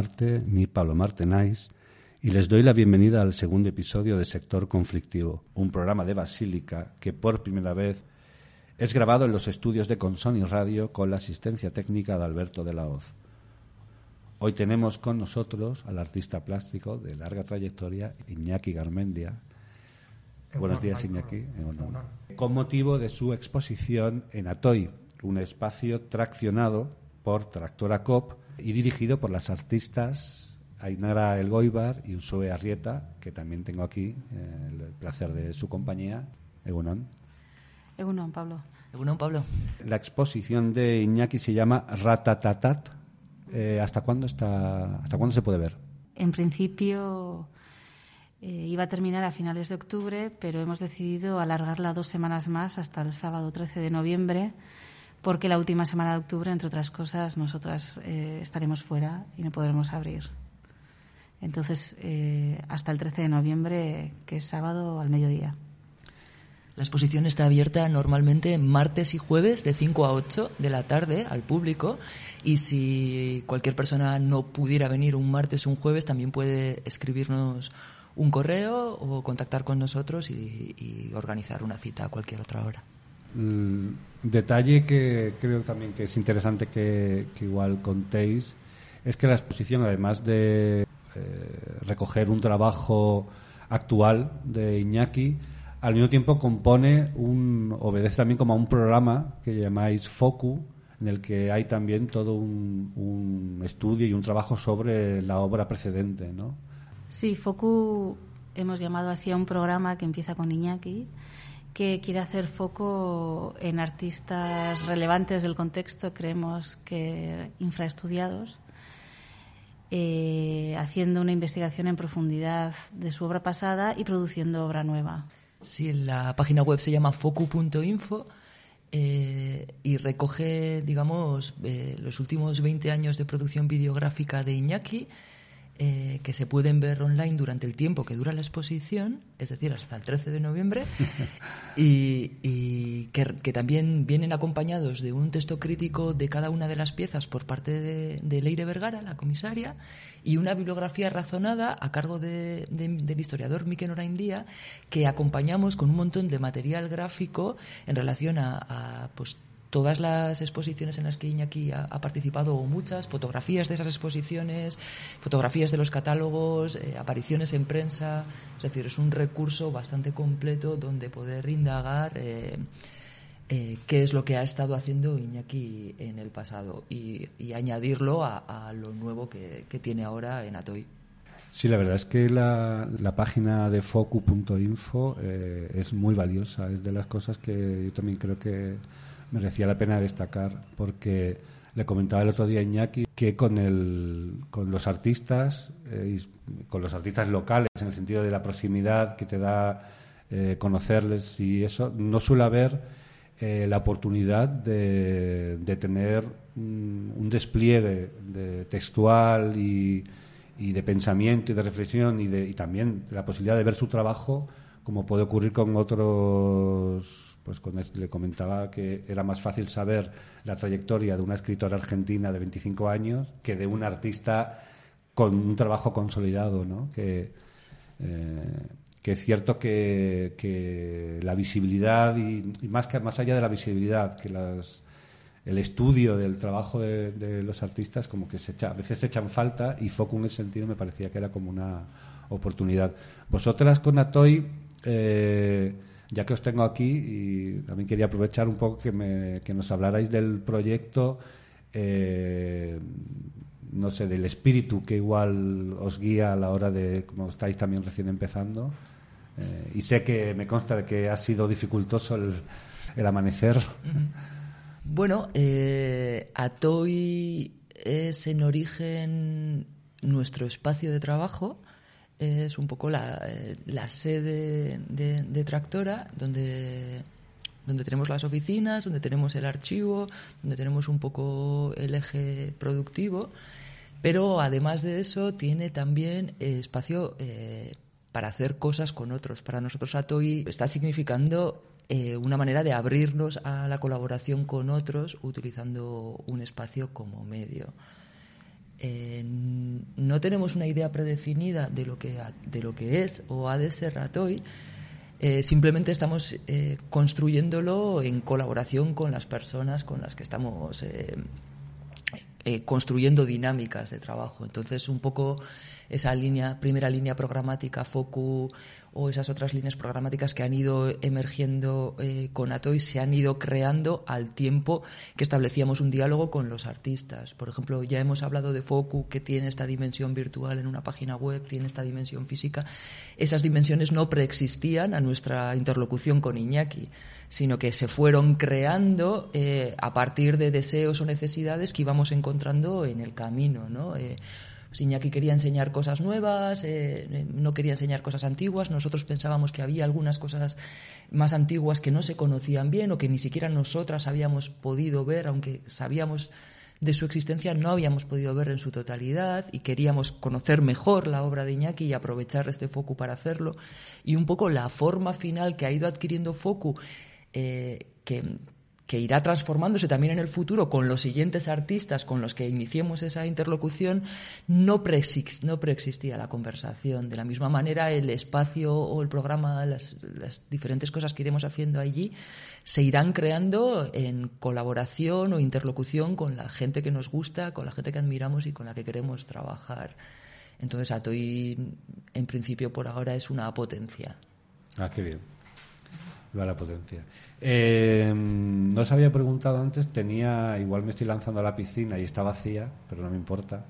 Marte, mi Pablo Marte Nice, y les doy la bienvenida al segundo episodio de Sector Conflictivo, un programa de Basílica que por primera vez es grabado en los estudios de Consoni Radio con la asistencia técnica de Alberto de la Hoz. Hoy tenemos con nosotros al artista plástico de larga trayectoria, Iñaki Garmendia. Buenos días, Iñaki. Con motivo de su exposición en Atoy, un espacio traccionado por Tractora COP y dirigido por las artistas Ainara Elgoibar y Usue Arrieta, que también tengo aquí eh, el placer de su compañía. Egunon. Egunon, Pablo. Egunon, Pablo. La exposición de Iñaki se llama Ratatatat. Eh, ¿Hasta cuándo está? ¿Hasta cuándo se puede ver? En principio eh, iba a terminar a finales de octubre, pero hemos decidido alargarla dos semanas más hasta el sábado 13 de noviembre porque la última semana de octubre, entre otras cosas, nosotras eh, estaremos fuera y no podremos abrir. Entonces, eh, hasta el 13 de noviembre, que es sábado al mediodía. La exposición está abierta normalmente martes y jueves de 5 a 8 de la tarde al público y si cualquier persona no pudiera venir un martes o un jueves también puede escribirnos un correo o contactar con nosotros y, y organizar una cita a cualquier otra hora. Mm, detalle que creo también que es interesante que, igual contéis es que la exposición, además de eh, recoger un trabajo actual de Iñaki, al mismo tiempo compone un, obedece también como a un programa que llamáis FOCU, en el que hay también todo un, un estudio y un trabajo sobre la obra precedente, ¿no? Sí, FOCU hemos llamado así a un programa que empieza con Iñaki que quiere hacer foco en artistas relevantes del contexto, creemos que infraestudiados, eh, haciendo una investigación en profundidad de su obra pasada y produciendo obra nueva. Sí, la página web se llama focu.info eh, y recoge, digamos, eh, los últimos 20 años de producción videográfica de Iñaki eh, que se pueden ver online durante el tiempo que dura la exposición, es decir, hasta el 13 de noviembre, y, que, también vienen acompañados de un texto crítico de cada una de las piezas por parte de, Leire Vergara, la comisaria, y una bibliografía razonada a cargo del historiador Miquel Oraindía, que acompañamos con un montón de material gráfico en relación a, a pues, todas las exposiciones en las que Iñaki ha, participado, o muchas, fotografías de esas exposiciones, fotografías de los catálogos, eh, apariciones en prensa. Es decir, es un recurso bastante completo donde poder indagar eh, eh, qué es lo que ha estado haciendo Iñaki en el pasado y, añadirlo a, lo nuevo que, tiene ahora en Atoy. Sí, la verdad es que la, la página de focu.info es muy valiosa. Es de las cosas que yo también creo que merecía la pena destacar porque le comentaba el otro día a Iñaki que con, el, con los artistas, eh, con los artistas locales, en el sentido de la proximidad que te da eh, conocerles y eso, no suele haber eh, la oportunidad de, de tener un, despliegue de textual y, y, de pensamiento y de reflexión y, de, y también la posibilidad de ver su trabajo como puede ocurrir con otros pues le comentaba que era más fácil saber la trayectoria de una escritora argentina de 25 años que de un artista con un trabajo consolidado, ¿no? Que, eh, que es cierto que, la visibilidad y, más que más allá de la visibilidad, que las, el estudio del trabajo de, los artistas como que se a veces se echan falta y Foco en ese sentido me parecía que era como una oportunidad. Vosotras con Atoy eh, ya que os tengo aquí, y también quería aprovechar un poco que, me, que nos hablarais del proyecto, eh, no sé, del espíritu que igual os guía a la hora de, como estáis también recién empezando. Eh, y sé que me consta de que ha sido dificultoso el, amanecer. Bueno, eh, Atoy es en origen nuestro espacio de trabajo es un poco la, eh, sede de, Tractora, donde, donde tenemos las oficinas, donde tenemos el archivo, donde tenemos un poco el eje productivo, pero además de eso tiene también espacio eh, para hacer cosas con otros. Para nosotros Atoy está significando eh, una manera de abrirnos a la colaboración con otros utilizando un espacio como medio. Eh, no tenemos una idea predefinida de lo que, de lo que es o ha de ser Ratoy, eh, simplemente estamos eh, construyéndolo en colaboración con las personas con las que estamos construyendo dinámicas de trabajo. Entonces, un poco esa línea, primera línea programática, FOCU, o esas otras líneas programáticas que han ido emergiendo eh, con Atoy se han ido creando al tiempo que establecíamos un diálogo con los artistas. Por ejemplo, ya hemos hablado de Focu, que tiene esta dimensión virtual en una página web, tiene esta dimensión física. Esas dimensiones no preexistían a nuestra interlocución con Iñaki, sino que se fueron creando eh, a partir de deseos o necesidades que íbamos encontrando en el camino, ¿no? Eh, Iñaki quería enseñar cosas nuevas, eh, eh, no quería enseñar cosas antiguas. Nosotros pensábamos que había algunas cosas más antiguas que no se conocían bien o que ni siquiera nosotras habíamos podido ver, aunque sabíamos de su existencia, no habíamos podido ver en su totalidad y queríamos conocer mejor la obra de Iñaki y aprovechar este foco para hacerlo. Y un poco la forma final que ha ido adquiriendo Focu, eh, que que irá transformándose también en el futuro con los siguientes artistas con los que iniciemos esa interlocución, no, no preexistía la conversación. De la misma manera, el espacio o el programa, las, diferentes cosas que iremos haciendo allí, se irán creando en colaboración o interlocución con la gente que nos gusta, con la gente que admiramos y con la que queremos trabajar. Entonces, Atoy, en principio, por ahora es una potencia. Ah, qué bien. Va la potencia. Eh, no os había preguntado antes, tenía, igual me estoy lanzando a la piscina y está vacía, pero no me importa.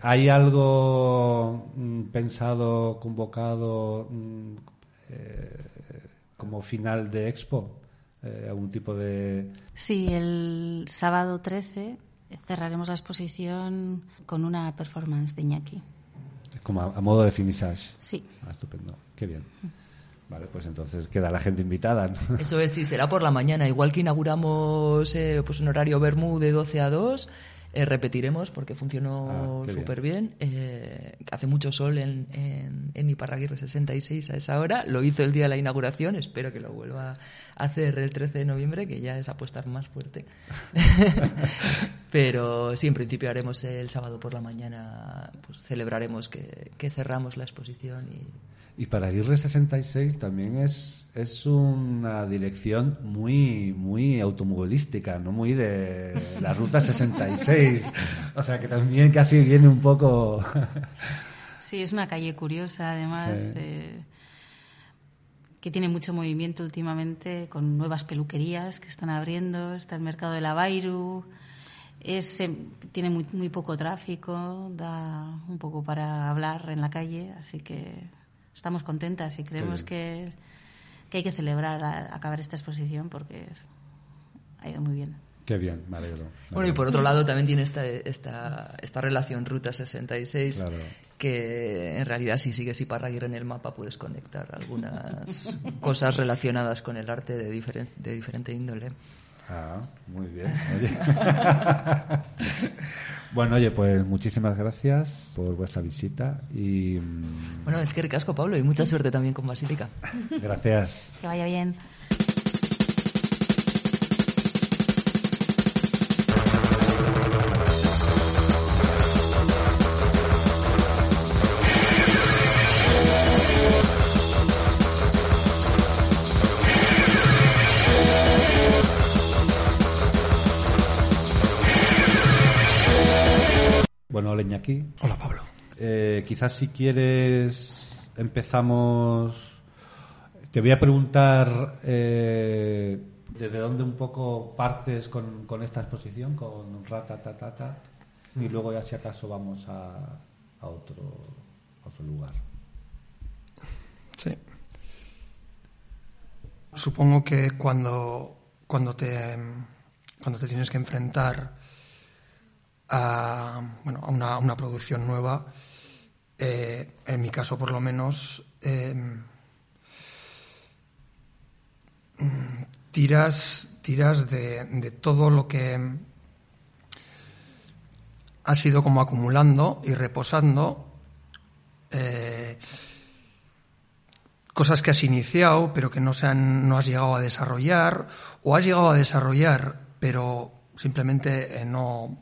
¿Hay algo mm, pensado, convocado mm, eh, como final de expo? Eh, ¿Algún tipo de...? Sí, el sábado 13 cerraremos la exposición con una performance de Iñaki. Como a, modo de finissage. Sí. Ah, estupendo. Qué bien. Vale, pues entonces queda la gente invitada. Eso es, sí, será por la mañana. Igual que inauguramos eh, pues un horario Bermú de 12 a 2, eh, repetiremos porque funcionó ah, súper bien. Eh, hace mucho sol en, en, en, Iparraguirre 66 a esa hora. Lo hizo el día de la inauguración. Espero que lo vuelva a hacer el 13 de noviembre, que ya es apostar más fuerte. Pero sí, en principio haremos el sábado por la mañana, pues celebraremos que, que cerramos la exposición y y para Aguirre 66 también es, es una dirección muy, muy automovilística, no muy de la ruta 66. O sea que también casi viene un poco. sí, es una calle curiosa, además. Eh, que tiene mucho movimiento últimamente, con nuevas peluquerías que están abriendo, está el mercado de la Bairu, es, eh, tiene muy, muy poco tráfico, da un poco para hablar en la calle, así que estamos contentas y creemos que, hay que celebrar acabar esta exposición porque ha ido muy bien. Qué bien, me alegro. bueno, y por otro lado también tiene esta, esta, esta relación Ruta 66, que en realidad si sigues Iparraguirre en el mapa puedes conectar algunas cosas relacionadas con el arte de, de diferente índole. Ah, muy bien. bueno, oye, pues muchísimas gracias por vuestra visita y... Mm, bueno, es que ricasco, Pablo, y mucha suerte también con Basílica. Gracias. Que vaya bien. Aquí. Hola, Pablo. Eh, quizás si quieres empezamos. Te voy a preguntar eh, desde dónde un poco partes con, esta exposición, con Ratatatata, y luego ya si acaso vamos a, a otro, otro lugar. Sí. Supongo que cuando, cuando, te, cuando te tienes que enfrentar a, bueno, a una, una producción nueva. Eh, en mi caso, por lo menos, eh, tiras, tiras de, de, todo lo que ha sido como acumulando y reposando. Eh, cosas que has iniciado pero que no, se han, no has llegado a desarrollar o has llegado a desarrollar pero simplemente no,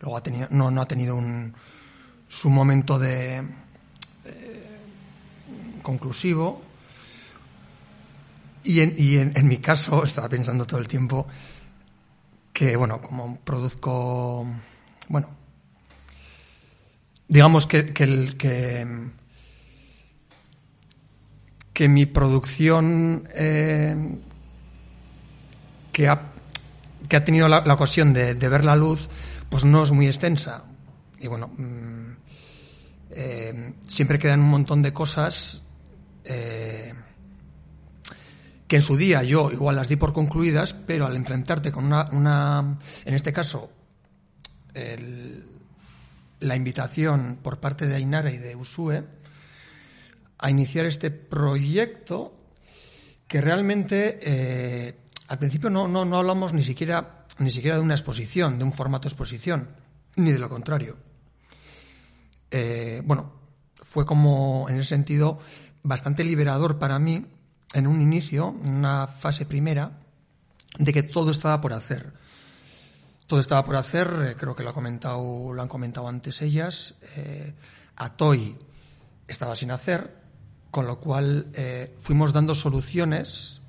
luego ha tenido, no, no ha tenido un, su momento de eh, conclusivo. Y, en, y en, mi caso, estaba pensando todo el tiempo que, bueno, como produzco, bueno, digamos que, que, el, que, que mi producción eh, que, ha, que ha tenido la, la ocasión de, de, ver la luz, pues no es muy extensa. Y bueno, mmm, eh, siempre quedan un montón de cosas eh, que en su día yo igual las di por concluidas, pero al enfrentarte con una, una en este caso, la invitación por parte de Ainara y de Usue a iniciar este proyecto que realmente eh, al principio no, no, no, hablamos ni siquiera, ni siquiera de una exposición, de un formato exposición, ni de lo contrario. Eh, bueno, fue como en ese sentido bastante liberador para mí en un inicio, en una fase primera, de que todo estaba por hacer todo estaba por hacer, eh, creo que lo, ha comentado, lo han comentado antes ellas. Eh, Atoy estaba sin hacer, con lo cual eh, fuimos dando soluciones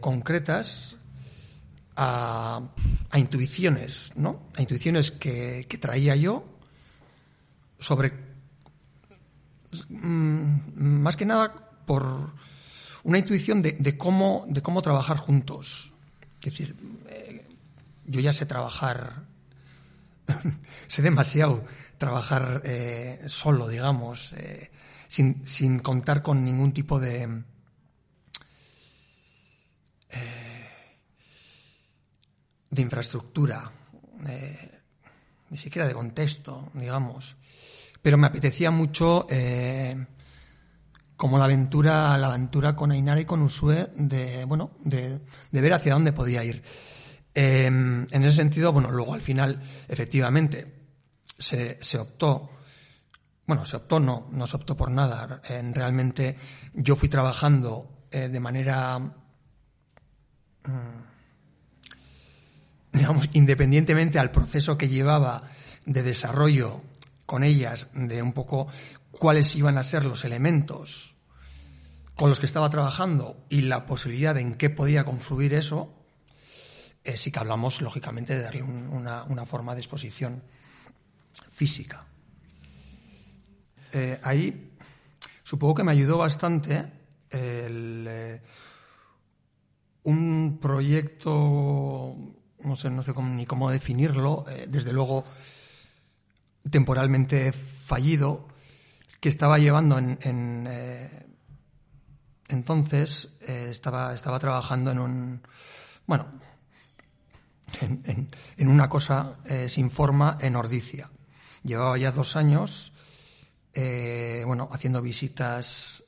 concretas a, intuiciones, ¿no? A intuiciones que, que traía yo sobre, mm, más que nada, por una intuición de, de, cómo, de cómo trabajar juntos. Es decir, eh, yo ya sé trabajar, sé demasiado trabajar eh, solo, digamos, eh, sin, sin, contar con ningún tipo de... Eh, de infraestructura, ni siquiera de contexto, digamos. Pero me apetecía mucho eh, como la aventura, la aventura con Ainara y con Usue de, bueno, de, de ver hacia dónde podía ir. Eh, en ese sentido, bueno, luego al final, efectivamente, se, se, optó, bueno, se optó, no, no se optó por nada. Eh, realmente yo fui trabajando eh, de manera, mmm, digamos, independientemente al proceso que llevaba de desarrollo con ellas, de un poco cuáles iban a ser los elementos con los que estaba trabajando y la posibilidad de en qué podía confluir eso, eh, sí que hablamos, lógicamente, de darle un, una, una, forma de exposición física. Eh, ahí supongo que me ayudó bastante el, eh, un proyecto, no sé, no sé cómo, ni cómo definirlo, eh, desde luego temporalmente fallido, que estaba llevando en, en eh, entonces estaba, estaba trabajando en un, bueno, en, en, una cosa eh, sin forma en Ordicia. Llevaba ya dos años, eh, bueno, haciendo visitas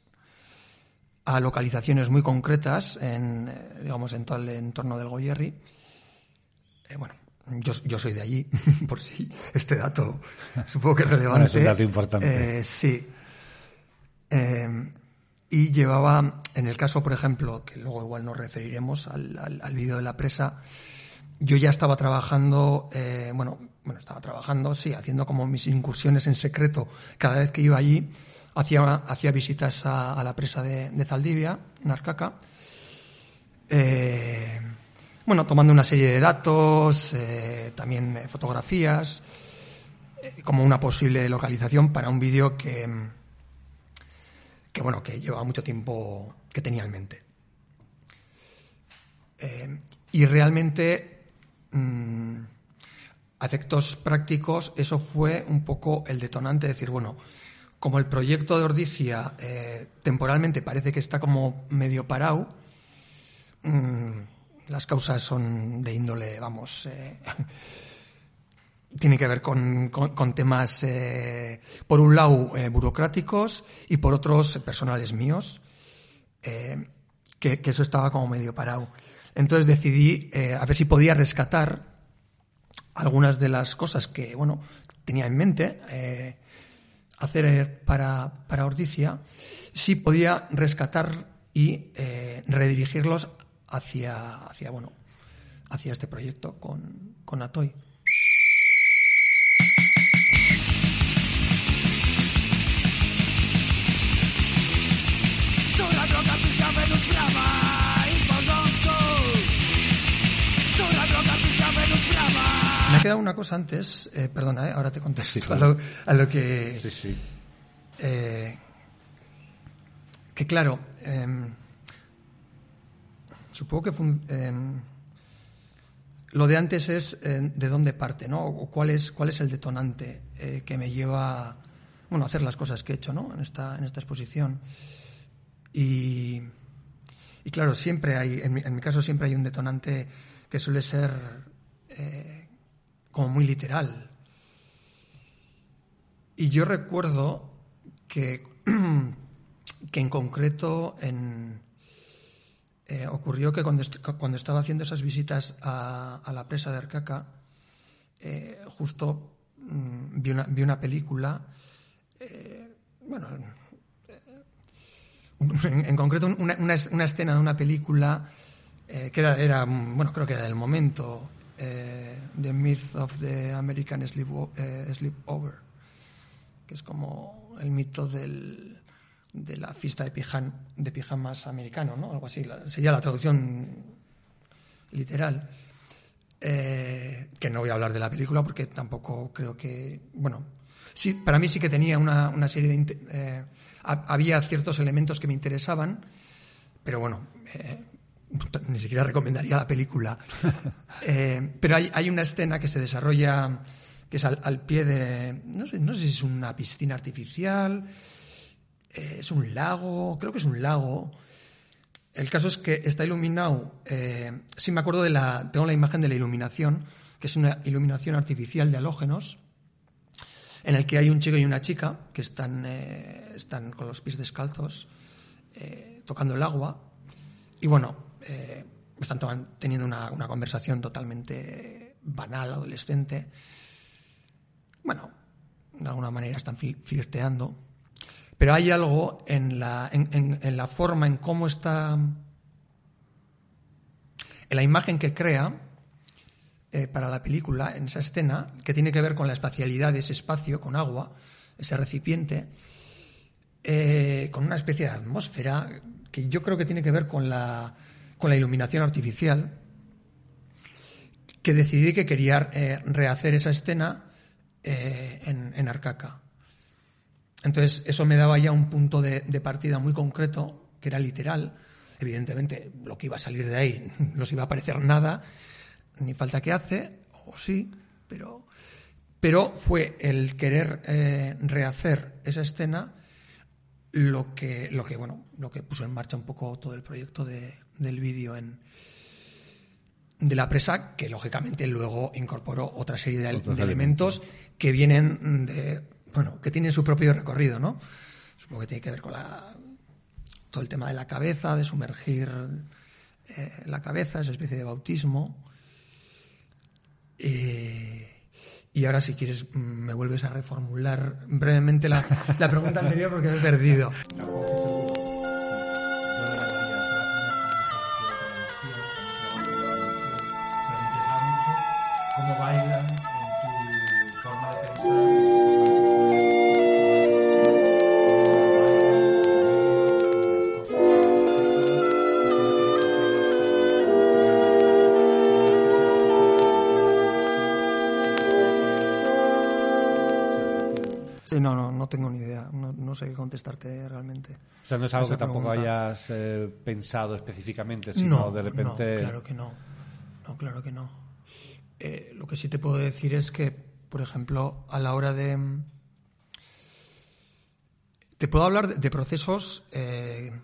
a localizaciones muy concretas en, eh, digamos, en todo el entorno del Goyerri. Eh, bueno, yo, yo, soy de allí, por si este dato supongo que es relevante. Bueno, es un dato importante. sí. y llevaba, en el caso, por ejemplo, que luego igual nos referiremos al, al, al vídeo de la presa, yo ya estaba trabajando, eh, bueno, bueno, estaba trabajando, sí, haciendo como mis incursiones en secreto. Cada vez que iba allí, hacía, hacía visitas a, a la presa de, de, Zaldivia, en Arcaca. Eh, bueno, tomando una serie de datos, eh, también fotografías, eh, como una posible localización para un vídeo que, que, bueno, que llevaba mucho tiempo que tenía en mente. Eh, y realmente mmm, a efectos prácticos, eso fue un poco el detonante de decir, bueno, como el proyecto de Ordicia eh, temporalmente parece que está como medio parado, mmm, las causas son de índole, vamos, eh, tiene que ver con, con, temas, eh, por un lado, eh, burocráticos y por otros, personales míos, eh, que, eso estaba como medio parado. Entonces decidí eh, a ver si podía rescatar algunas de las cosas que, bueno, tenía en mente eh, hacer para, para Ordicia, si podía rescatar y eh, redirigirlos hacia, hacia, bueno, hacia este proyecto con, con Atoy. Me ha quedado una cosa antes, eh, perdona, eh, ahora te contesto sí, claro. a, lo, a, lo, que... Sí, sí. Eh, que claro, em, supongo que em, lo de antes es de dónde parte, ¿no? O cuál es, cuál es el detonante que me lleva bueno, a hacer las cosas que he hecho, ¿no? En esta, en esta exposición. Y, y claro, siempre hay, en mi, caso siempre hay un detonante que suele ser eh, como muy literal. Y yo recuerdo que, que en concreto en, eh, ocurrió que cuando, cuando, estaba haciendo esas visitas a, la presa de Arcaca, eh, justo mm, vi, una, vi, una, película, bueno, en, concreto una, una, escena de una película eh, que era, bueno, creo que era del momento, eh, The Myth of the American eh, Sleepover, que es como el mito del, de la fiesta de, pijan, de pijamas americano, ¿no? Algo así, sería la traducción literal. que no voy a hablar de la película porque tampoco creo que, bueno, sí, para mí sí que tenía una, una serie de había ciertos elementos que me interesaban, pero bueno, eh, ni siquiera recomendaría la película. Eh, pero hay, una escena que se desarrolla, que es al, pie de, no sé, no sé, si es una piscina artificial, eh, es un lago, creo que es un lago. El caso es que está iluminado, sí me acuerdo de la, tengo la imagen de la iluminación, que es una iluminación artificial de halógenos, en el que hay un chico y una chica que están, eh, están con los pies descalzos eh, tocando el agua y bueno, eh, están teniendo una, conversación totalmente banal, adolescente. Bueno, de alguna manera están flirteando, pero hay algo en la, en la forma, en cómo está, en la imagen que crea, eh, para la película, en esa escena, que tiene que ver con la espacialidad de ese espacio, con agua, ese recipiente, eh, con una especie de atmósfera que yo creo que tiene que ver con la, con la iluminación artificial, que decidí que quería eh, rehacer esa escena en, en, Arcaca. Entonces, eso me daba ya un punto de, de partida muy concreto, que era literal. Evidentemente, lo que iba a salir de ahí no se iba a parecer nada, ni falta que hace, o sí, pero, pero fue el querer eh, rehacer esa escena lo que, lo que, bueno, lo que puso en marcha un poco todo el proyecto de, del vídeo en de la presa, que lógicamente luego incorporó otra serie de, elementos que vienen de, bueno, que tienen su propio recorrido, ¿no? Supongo que tiene que ver con la, todo el tema de la cabeza, de sumergir eh, la cabeza, esa especie de bautismo. Y ahora, si quieres, mm, me vuelves a reformular brevemente la, la pregunta anterior porque me he perdido. No, sé qué contestarte realmente. O sea, no es algo que tampoco hayas eh, pensado específicamente, sino de repente... No, claro que no. No, claro que no. Eh, lo que sí te puedo decir es que, por ejemplo, a la hora de... Te puedo hablar de, procesos eh,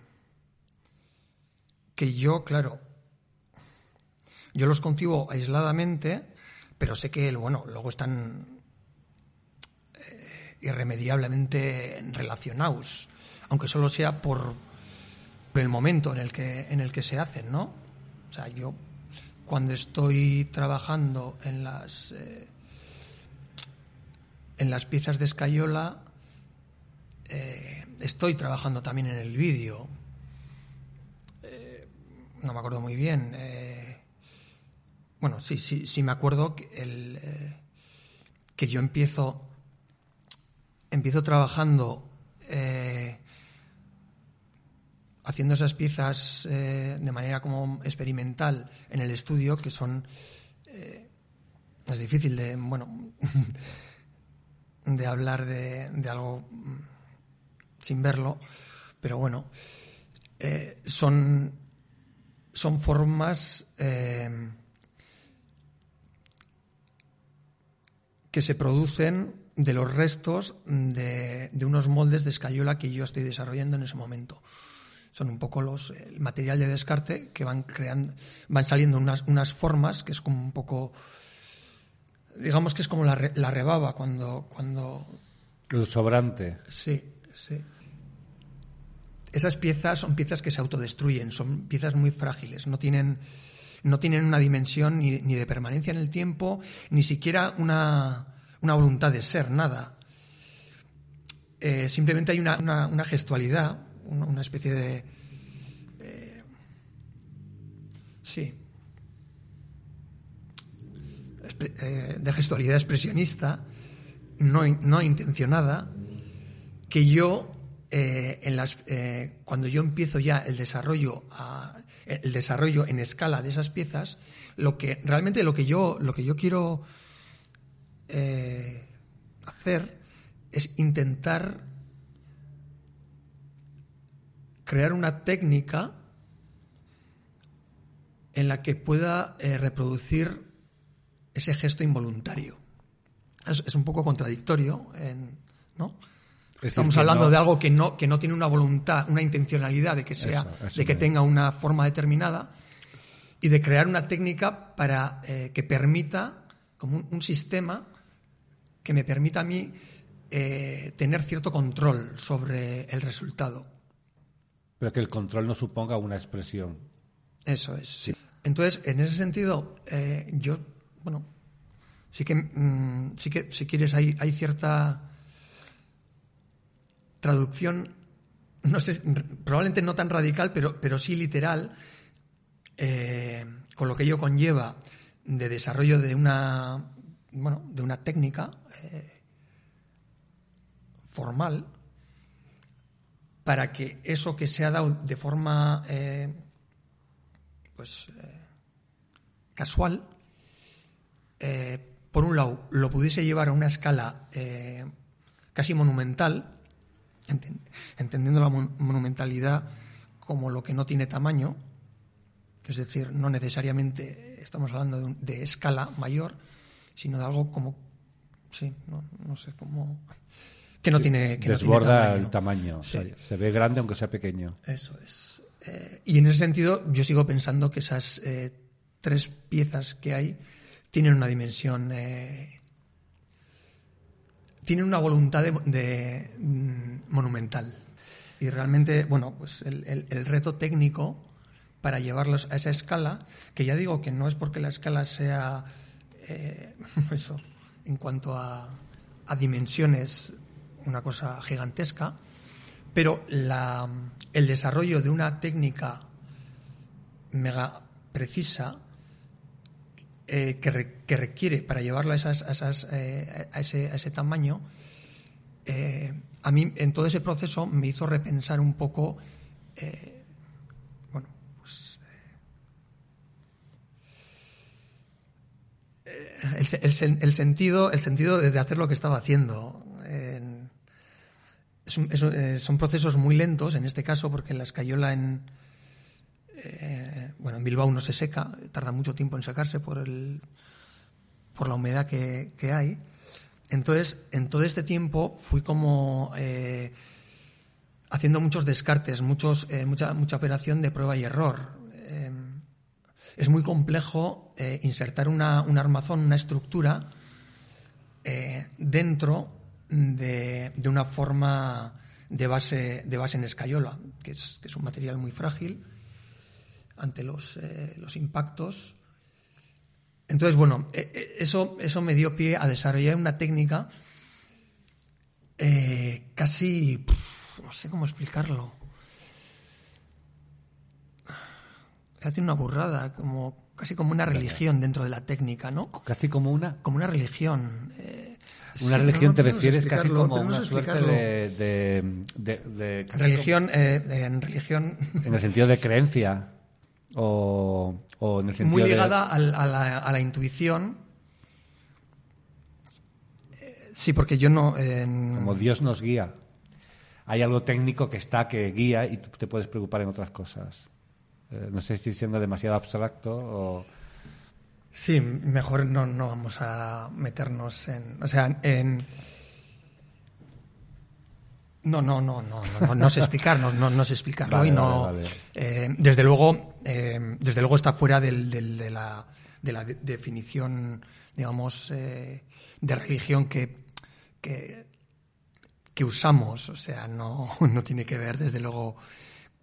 que yo, claro, yo los concibo aisladamente, pero sé que, bueno, luego están irremediablemente relacionados, aunque solo sea por el momento en el que, en el que se hacen, ¿no? O sea, yo cuando estoy trabajando en las eh, en las piezas de escayola eh, estoy trabajando también en el vídeo. Eh, no me acuerdo muy bien. bueno, sí, sí, sí me acuerdo que, el, que yo empiezo empiezo trabajando eh, haciendo esas piezas eh, de manera como experimental en el estudio, que son eh, es difícil de, bueno, de hablar de, algo sin verlo, pero bueno, son, son formas que se producen de los restos de, de, unos moldes de escayola que yo estoy desarrollando en ese momento. Son un poco los el material de descarte que van creando, van saliendo unas, unas formas que es como un poco, digamos que es como la, la rebaba cuando, cuando. El sobrante. Sí, sí. Esas piezas son piezas que se autodestruyen, son piezas muy frágiles, no tienen, no tienen una dimensión ni, ni de permanencia en el tiempo, ni siquiera una, una voluntad de ser, nada. Eh, simplemente hay una, una, gestualidad, una, especie de. Eh, sí. Eh, de gestualidad expresionista, no, no intencionada, que yo en las, cuando yo empiezo ya el desarrollo, el desarrollo en escala de esas piezas, lo que realmente lo que yo, lo que yo quiero eh, hacer es intentar crear una técnica en la que pueda reproducir ese gesto involuntario. Es, es un poco contradictorio, en, ¿no? Estamos hablando no... de algo que no, que no tiene una voluntad, una intencionalidad de que sea, eso, eso de que tenga una forma determinada y de crear una técnica para eh, que permita, como un, un, sistema que me permita a mí eh, tener cierto control sobre el resultado. Pero que el control no suponga una expresión. Eso es. Sí. Entonces, en ese sentido, eh, yo, bueno, sí que, mmm, sí que, si quieres, hay, hay cierta traducción, no sé, probablemente no tan radical, pero, pero sí literal, eh, con lo que ello conlleva de desarrollo de una, bueno, de una técnica eh, formal para que eso que se ha dado de forma eh, pues casual, por un lado, lo pudiese llevar a una escala casi monumental, entendiendo la monumentalidad como lo que no tiene tamaño, es decir, no necesariamente estamos hablando de, un, de escala mayor, sino de algo como, sí, no, no sé cómo, que no tiene, que desborda no tiene tamaño. el tamaño, sí. o sea, se ve grande aunque sea pequeño. Eso es. Eh, y en ese sentido, yo sigo pensando que esas eh, tres piezas que hay tienen una dimensión eh, tienen una voluntad de, de mm, monumental. Y realmente, bueno, pues el, el, el, reto técnico para llevarlos a esa escala, que ya digo que no es porque la escala sea eh, eso, en cuanto a, dimensiones, una cosa gigantesca, pero el desarrollo de una técnica mega precisa eh, que, re, que, requiere para llevarlo a, esas, eh, ese, a ese, tamaño, a mí en todo ese proceso me hizo repensar un poco, eh, bueno, pues, eh, el, sentido, el sentido de, hacer lo que estaba haciendo. Es, son procesos muy lentos, en este caso, porque la escayola en, eh, bueno, en Bilbao no se seca, tarda mucho tiempo en secarse por, el, por la humedad que, que hay. Entonces, en todo este tiempo fui como eh, haciendo muchos descartes, muchos, eh, mucha, mucha operación de prueba y error. Eh, es muy complejo eh, insertar una, un armazón, una estructura, eh, dentro de, de, una forma de base, de base en escayola, que es, que es un material muy frágil ante los, eh, los impactos. Entonces, bueno, eh, eso, eso me dio pie a desarrollar una técnica casi, no sé cómo explicarlo. Hace una burrada, como casi como una religión dentro de la técnica, ¿no? Casi como una. Como una religión. Eh, una sí, religión no, te refieres casi como una suerte de, de, de, de religión, como, eh, en religión. En el sentido de creencia. O, o, en el sentido muy ligada de... a, a, la, a, la, intuición sí, porque yo no... Como Dios nos guía. Hay algo técnico que está, que guía y tú te puedes preocupar en otras cosas. Eh, no sé si estoy siendo demasiado abstracto o... Sí, mejor no, no vamos a meternos en... O sea, en... No, no, no, no, no, no, sé explicarlo, no, no sé explicarlo y no. Eh, desde luego, eh, desde luego está fuera del, de, la, de la definición, digamos, eh, de religión que, que, que, usamos. O sea, no, no tiene que ver, desde luego,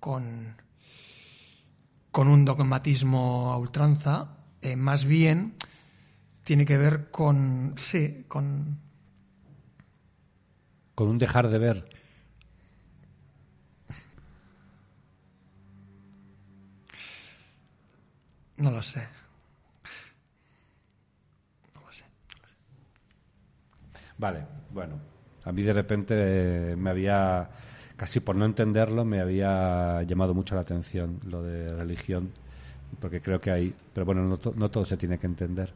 con, con un dogmatismo a ultranza. más bien tiene que ver con, sí, con. Con un dejar de ver. No lo sé. No lo sé. Vale, bueno. A mí de repente me había, casi por no entenderlo, me había llamado mucho la atención lo de religión, porque creo que hay, pero bueno, no, no todo se tiene que entender.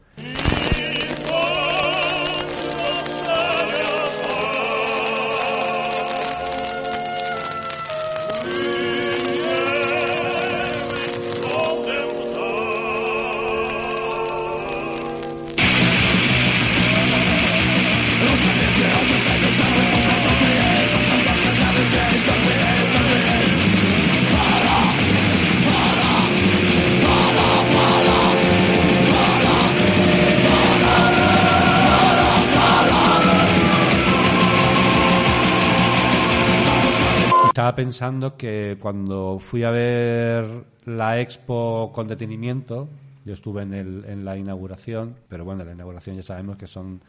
Pensando que cuando fui a ver la expo con detenimiento, yo estuve en, el, en la inauguración, pero bueno, la inauguración ya sabemos que son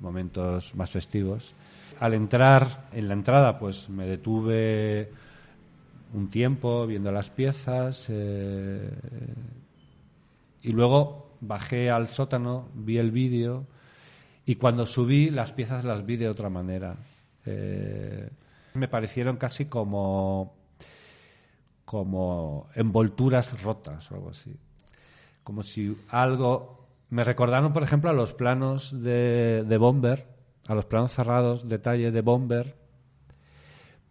momentos más festivos. Al entrar, en la entrada, pues me detuve un tiempo viendo las piezas eh, y luego bajé al sótano, vi el vídeo y cuando subí las piezas las vi de otra manera. Eh, me parecieron casi como, como envolturas rotas o algo así. Como si algo... Me recordaron, por ejemplo, a los planos de, de Bomber, a los planos cerrados, detalle de Bomber,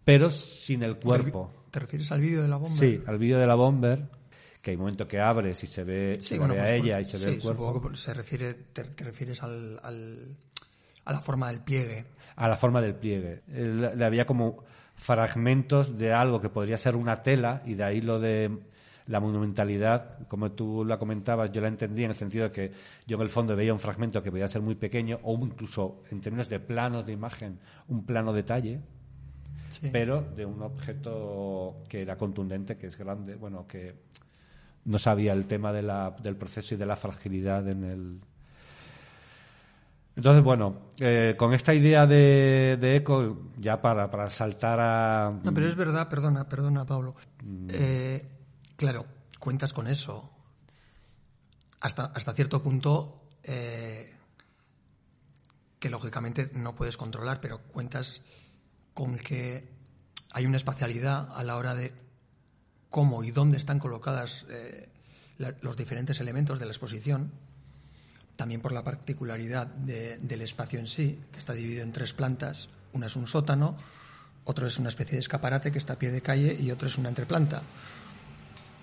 pero sin el cuerpo. ¿Te refieres al vídeo de la Bomber? Sí, al vídeo de la Bomber, que hay un momento que abres y se ve, se ve a pues, ella y se ve el cuerpo. Supongo que se refiere, te, refieres al, a la forma del pliegue a la forma del pliegue. Le había como fragmentos de algo que podría ser una tela y de ahí lo de la monumentalidad, como tú la comentabas, yo la entendí en el sentido de que yo en el fondo veía un fragmento que podía ser muy pequeño o incluso en términos de planos de imagen, un plano detalle, pero de un objeto que era contundente, que es grande, bueno, que no sabía el tema de la, del proceso y de la fragilidad en el, entonces, bueno, eh, con esta idea de, eco, ya para, para, saltar a... No, pero es verdad, perdona, perdona, Pablo. Mm. Eh, claro, cuentas con eso. Hasta, hasta cierto punto eh, que lógicamente no puedes controlar, pero cuentas con que hay una espacialidad a la hora de cómo y dónde están colocadas los diferentes elementos de la exposición también por la particularidad del espacio en sí, que está dividido en tres plantas. Una es un sótano, otro es una especie de escaparate que está a pie de calle y otro es una entreplanta.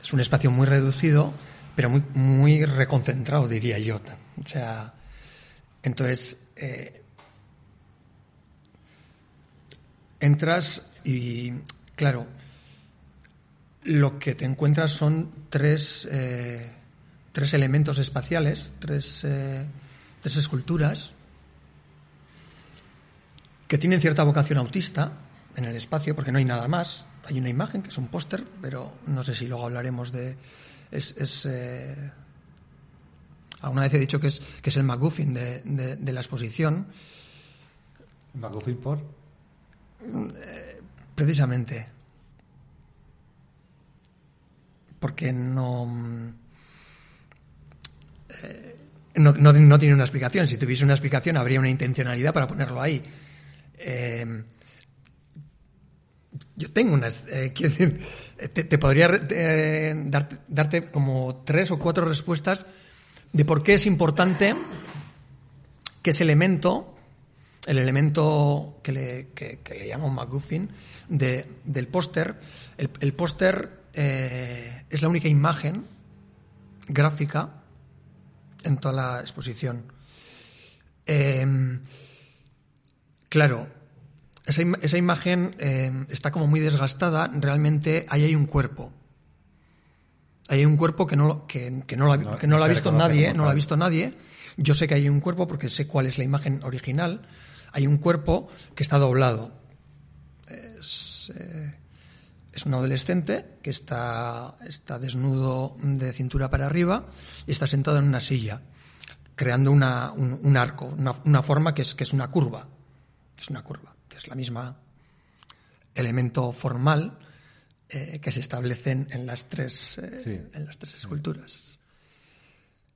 Es un espacio muy reducido, pero muy, muy reconcentrado, diría yo. O sea, entonces, eh, entras y, claro, lo que te encuentras son tres... Eh, tres elementos espaciales, tres, eh, tres esculturas que tienen cierta vocación autista en el espacio, porque no hay nada más. Hay una imagen que es un póster, pero no sé si luego hablaremos de. Es, eh, alguna vez he dicho que es, que es el MacGuffin de, de, la exposición. ¿MacGuffin por? Eh, precisamente. Porque no eh, no, no, tiene una explicación. Si tuviese una explicación, habría una intencionalidad para ponerlo ahí. Eh, yo tengo unas. Eh, quiero decir, te, podría darte como tres o cuatro respuestas de por qué es importante que ese elemento el elemento que le, que, le llamo MacGuffin de, del póster. El, póster eh, es la única imagen gráfica en toda la exposición. Eh, claro, esa, im- esa imagen eh, está como muy desgastada. Realmente ahí hay un cuerpo. Ahí hay un cuerpo que no, que, que no, lo ha, No- que no lo ha visto nadie, no lo ha visto nadie. Yo sé que hay un cuerpo porque sé cuál es la imagen original. Hay un cuerpo que está doblado. Es, eh, es un adolescente que está, está desnudo de cintura para arriba y está sentado en una silla, creando una- un, un arco, una, una forma que es, que es una curva. Es una curva, que es la misma elemento formal eh, que se establecen en las tres, eh, Sí. en las tres esculturas.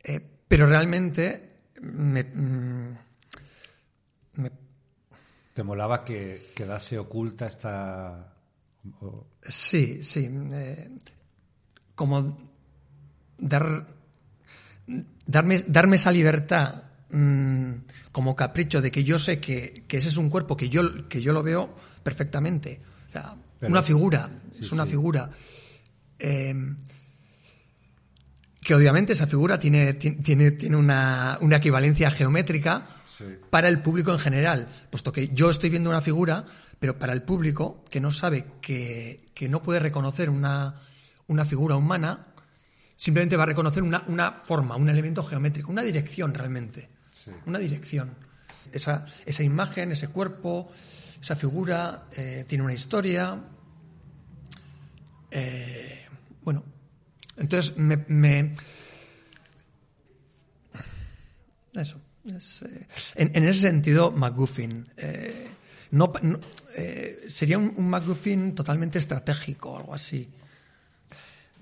Eh, pero realmente me, mm, me ¿Te molaba que quedase oculta esta... o- Sí, sí. eh, como dar, darme, darme esa libertad mm, como capricho de que yo sé que, que ese es un cuerpo que yo, que yo lo veo perfectamente. O sea, Pero- una figura, sí, es una sí. figura. eh, que obviamente esa figura tiene, ti- tiene, tiene una, una equivalencia geométrica Sí. para el público en general, puesto que yo estoy viendo una figura, pero para el público que no sabe que, que no puede reconocer una, una figura humana, simplemente va a reconocer una, una forma, un elemento geométrico, una dirección realmente, Sí. una dirección. Esa, esa imagen, ese cuerpo, esa figura eh, tiene una historia. Eh, bueno, entonces me, me- eso. es, eh, en, en ese sentido, McGuffin. eh, no, no- eh, sería un, un McGuffin totalmente estratégico, algo así.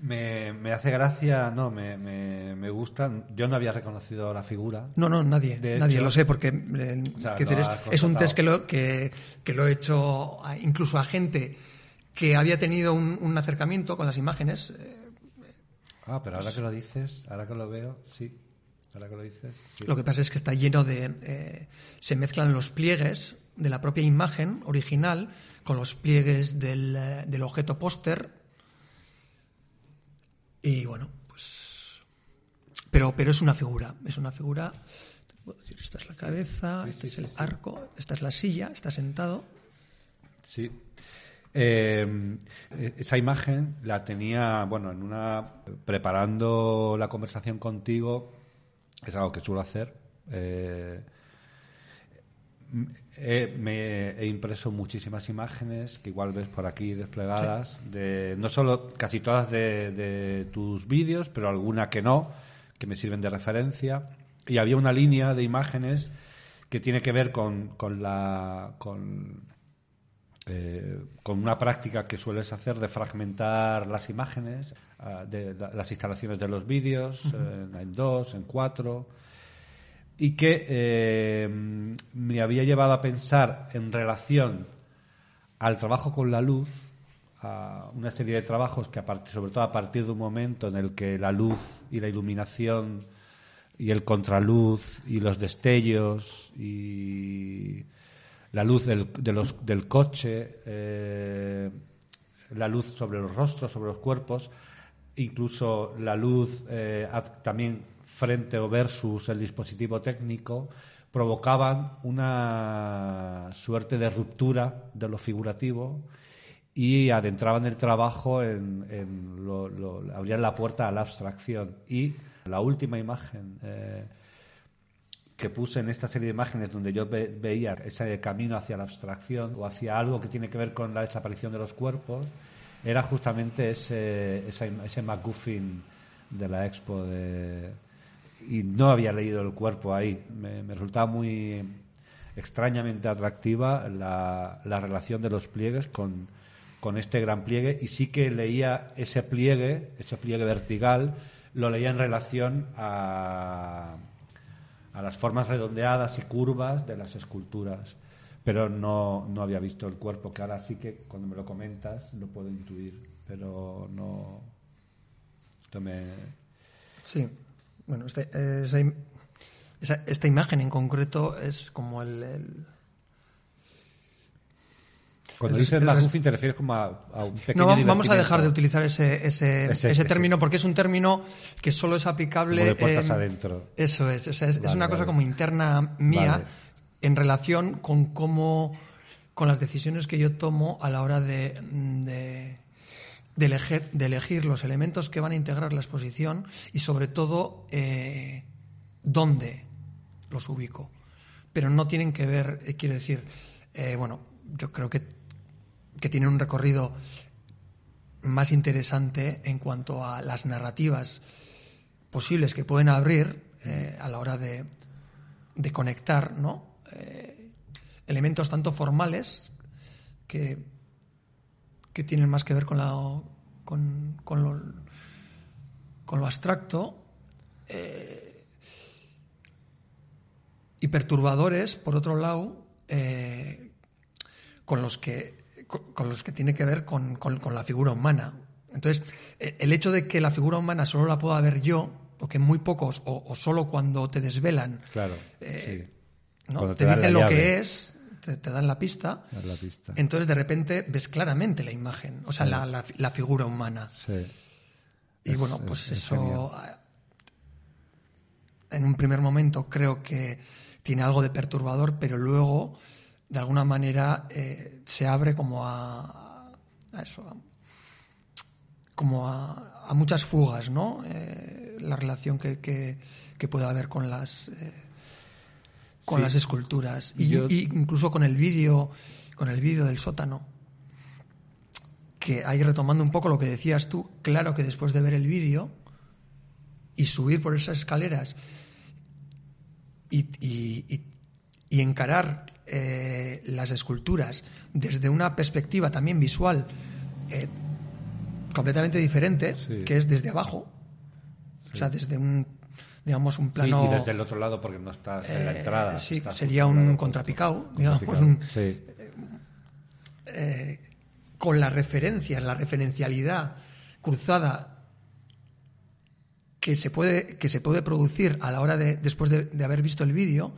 Me, me hace gracia, no, me, me, me gusta. Yo no había reconocido la figura. No, no, nadie, De nadie hecho- lo sé porque eh, O sea, decir, es, es un test que lo, que, que lo he hecho a- incluso a gente que había tenido un, un acercamiento con las imágenes. eh, Ah, pero ahora que lo dices, ahora que lo veo, sí. Ahora que lo dices, sí. Lo que pasa es que está lleno de... eh, se mezclan los pliegues de la propia imagen original con los pliegues del, eh, del objeto póster. Y bueno, pues... Pero, pero es una figura, es una figura... te puedo decir, esta es la cabeza, Sí, este sí, es sí, el arco, esta es la silla, está sentado. Sí. Eh, esa imagen la tenía, bueno, en una. preparando la conversación contigo, es algo que suelo hacer. eh, he, me he impreso muchísimas imágenes que igual ves por aquí desplegadas, de no solo casi todas de, de tus vídeos, pero alguna que no, que me sirven de referencia. Y había una línea de imágenes que tiene que ver con, con la. Con, eh, con una práctica que sueles hacer de fragmentar las imágenes, ah, de la- las instalaciones de los vídeos, eh, en dos, en cuatro, y que eh, me había llevado a pensar en relación al trabajo con la luz, a una serie de trabajos que, a partir, sobre todo a partir de un momento en el que la luz y la iluminación y el contraluz y los destellos y la luz del, de los- del coche, eh, la luz sobre los rostros, sobre los cuerpos, incluso la luz eh, también frente o versus el dispositivo técnico, provocaban una suerte de ruptura de lo figurativo y adentraban el trabajo en, en lo, abrían la puerta a la abstracción. Y la última imagen eh, que puse en esta serie de imágenes donde yo ve- veía ese camino hacia la abstracción o hacia algo que tiene que ver con la desaparición de los cuerpos, era justamente ese, im- ese MacGuffin de la expo de... y no había leído el cuerpo ahí. Me, me resultaba muy extrañamente atractiva la, la relación de los pliegues con, con este gran pliegue y sí que leía ese pliegue, ese pliegue vertigal, lo leía en relación a, a las formas redondeadas y curvas de las esculturas, pero no, no había visto el cuerpo, que ahora sí que cuando me lo comentas lo puedo intuir, pero no... Esto me... Sí, bueno, este- esa im- esa- esta imagen en concreto es como el, el- Cuando Es- dices es- McGuffin te refieres como a, a un pequeño No, vamos a dejar de utilizar ese, ese, Ese- ese ese. término porque es un término que solo es aplicable. Como de puertas en- adentro. Eso es, o sea, es, es una cosa vale. como interna mía Vale. en relación con cómo, con las decisiones que yo tomo a la hora de, de, de elegir, los elementos que van a integrar la exposición y sobre todo eh, dónde los ubico. Pero no tienen que ver, eh, quiero decir, eh, bueno, yo creo que, que tienen un recorrido más interesante en cuanto a las narrativas posibles que pueden abrir a la hora de, de conectar ¿no? Elementos tanto formales que, que tienen más que ver con, la, con, con lo, con lo abstracto eh, y perturbadores, por otro lado, eh, con los que con, con los que tiene que ver con, con- con la figura humana. Entonces, eh, el hecho de que la figura humana solo la pueda ver yo, o que muy pocos, o, o solo cuando te desvelan, Claro, Eh, sí. ¿no? Te, dicen lo llave. que es, te, te dan la pista, Dar la pista. entonces de repente ves claramente la imagen, o sea, la, la- la figura humana. Sí. Y Es- bueno, es- pues es eso ah, en un primer momento creo que tiene algo de perturbador, pero luego de alguna manera eh, se abre como a, a eso, a- como a, a muchas fugas, ¿no? Eh, la relación que, que, que puede haber con las eh, con Sí. las esculturas y, Yo- y incluso con el vídeo con el vídeo del sótano que ahí retomando un poco lo que decías tú, claro que después de ver el vídeo y subir por esas escaleras y, y- y- encarar eh, las esculturas desde una perspectiva también visual eh, completamente diferente, Sí. que es desde abajo, o sea, desde un, digamos, un Sí, plano... y desde el otro lado porque no estás en la eh, entrada. sí, sería un contrapicado, digamos, un- Sí, con las referencias, la referencialidad cruzada que se puede, que se puede producir a la hora de, después de, de haber visto el vídeo,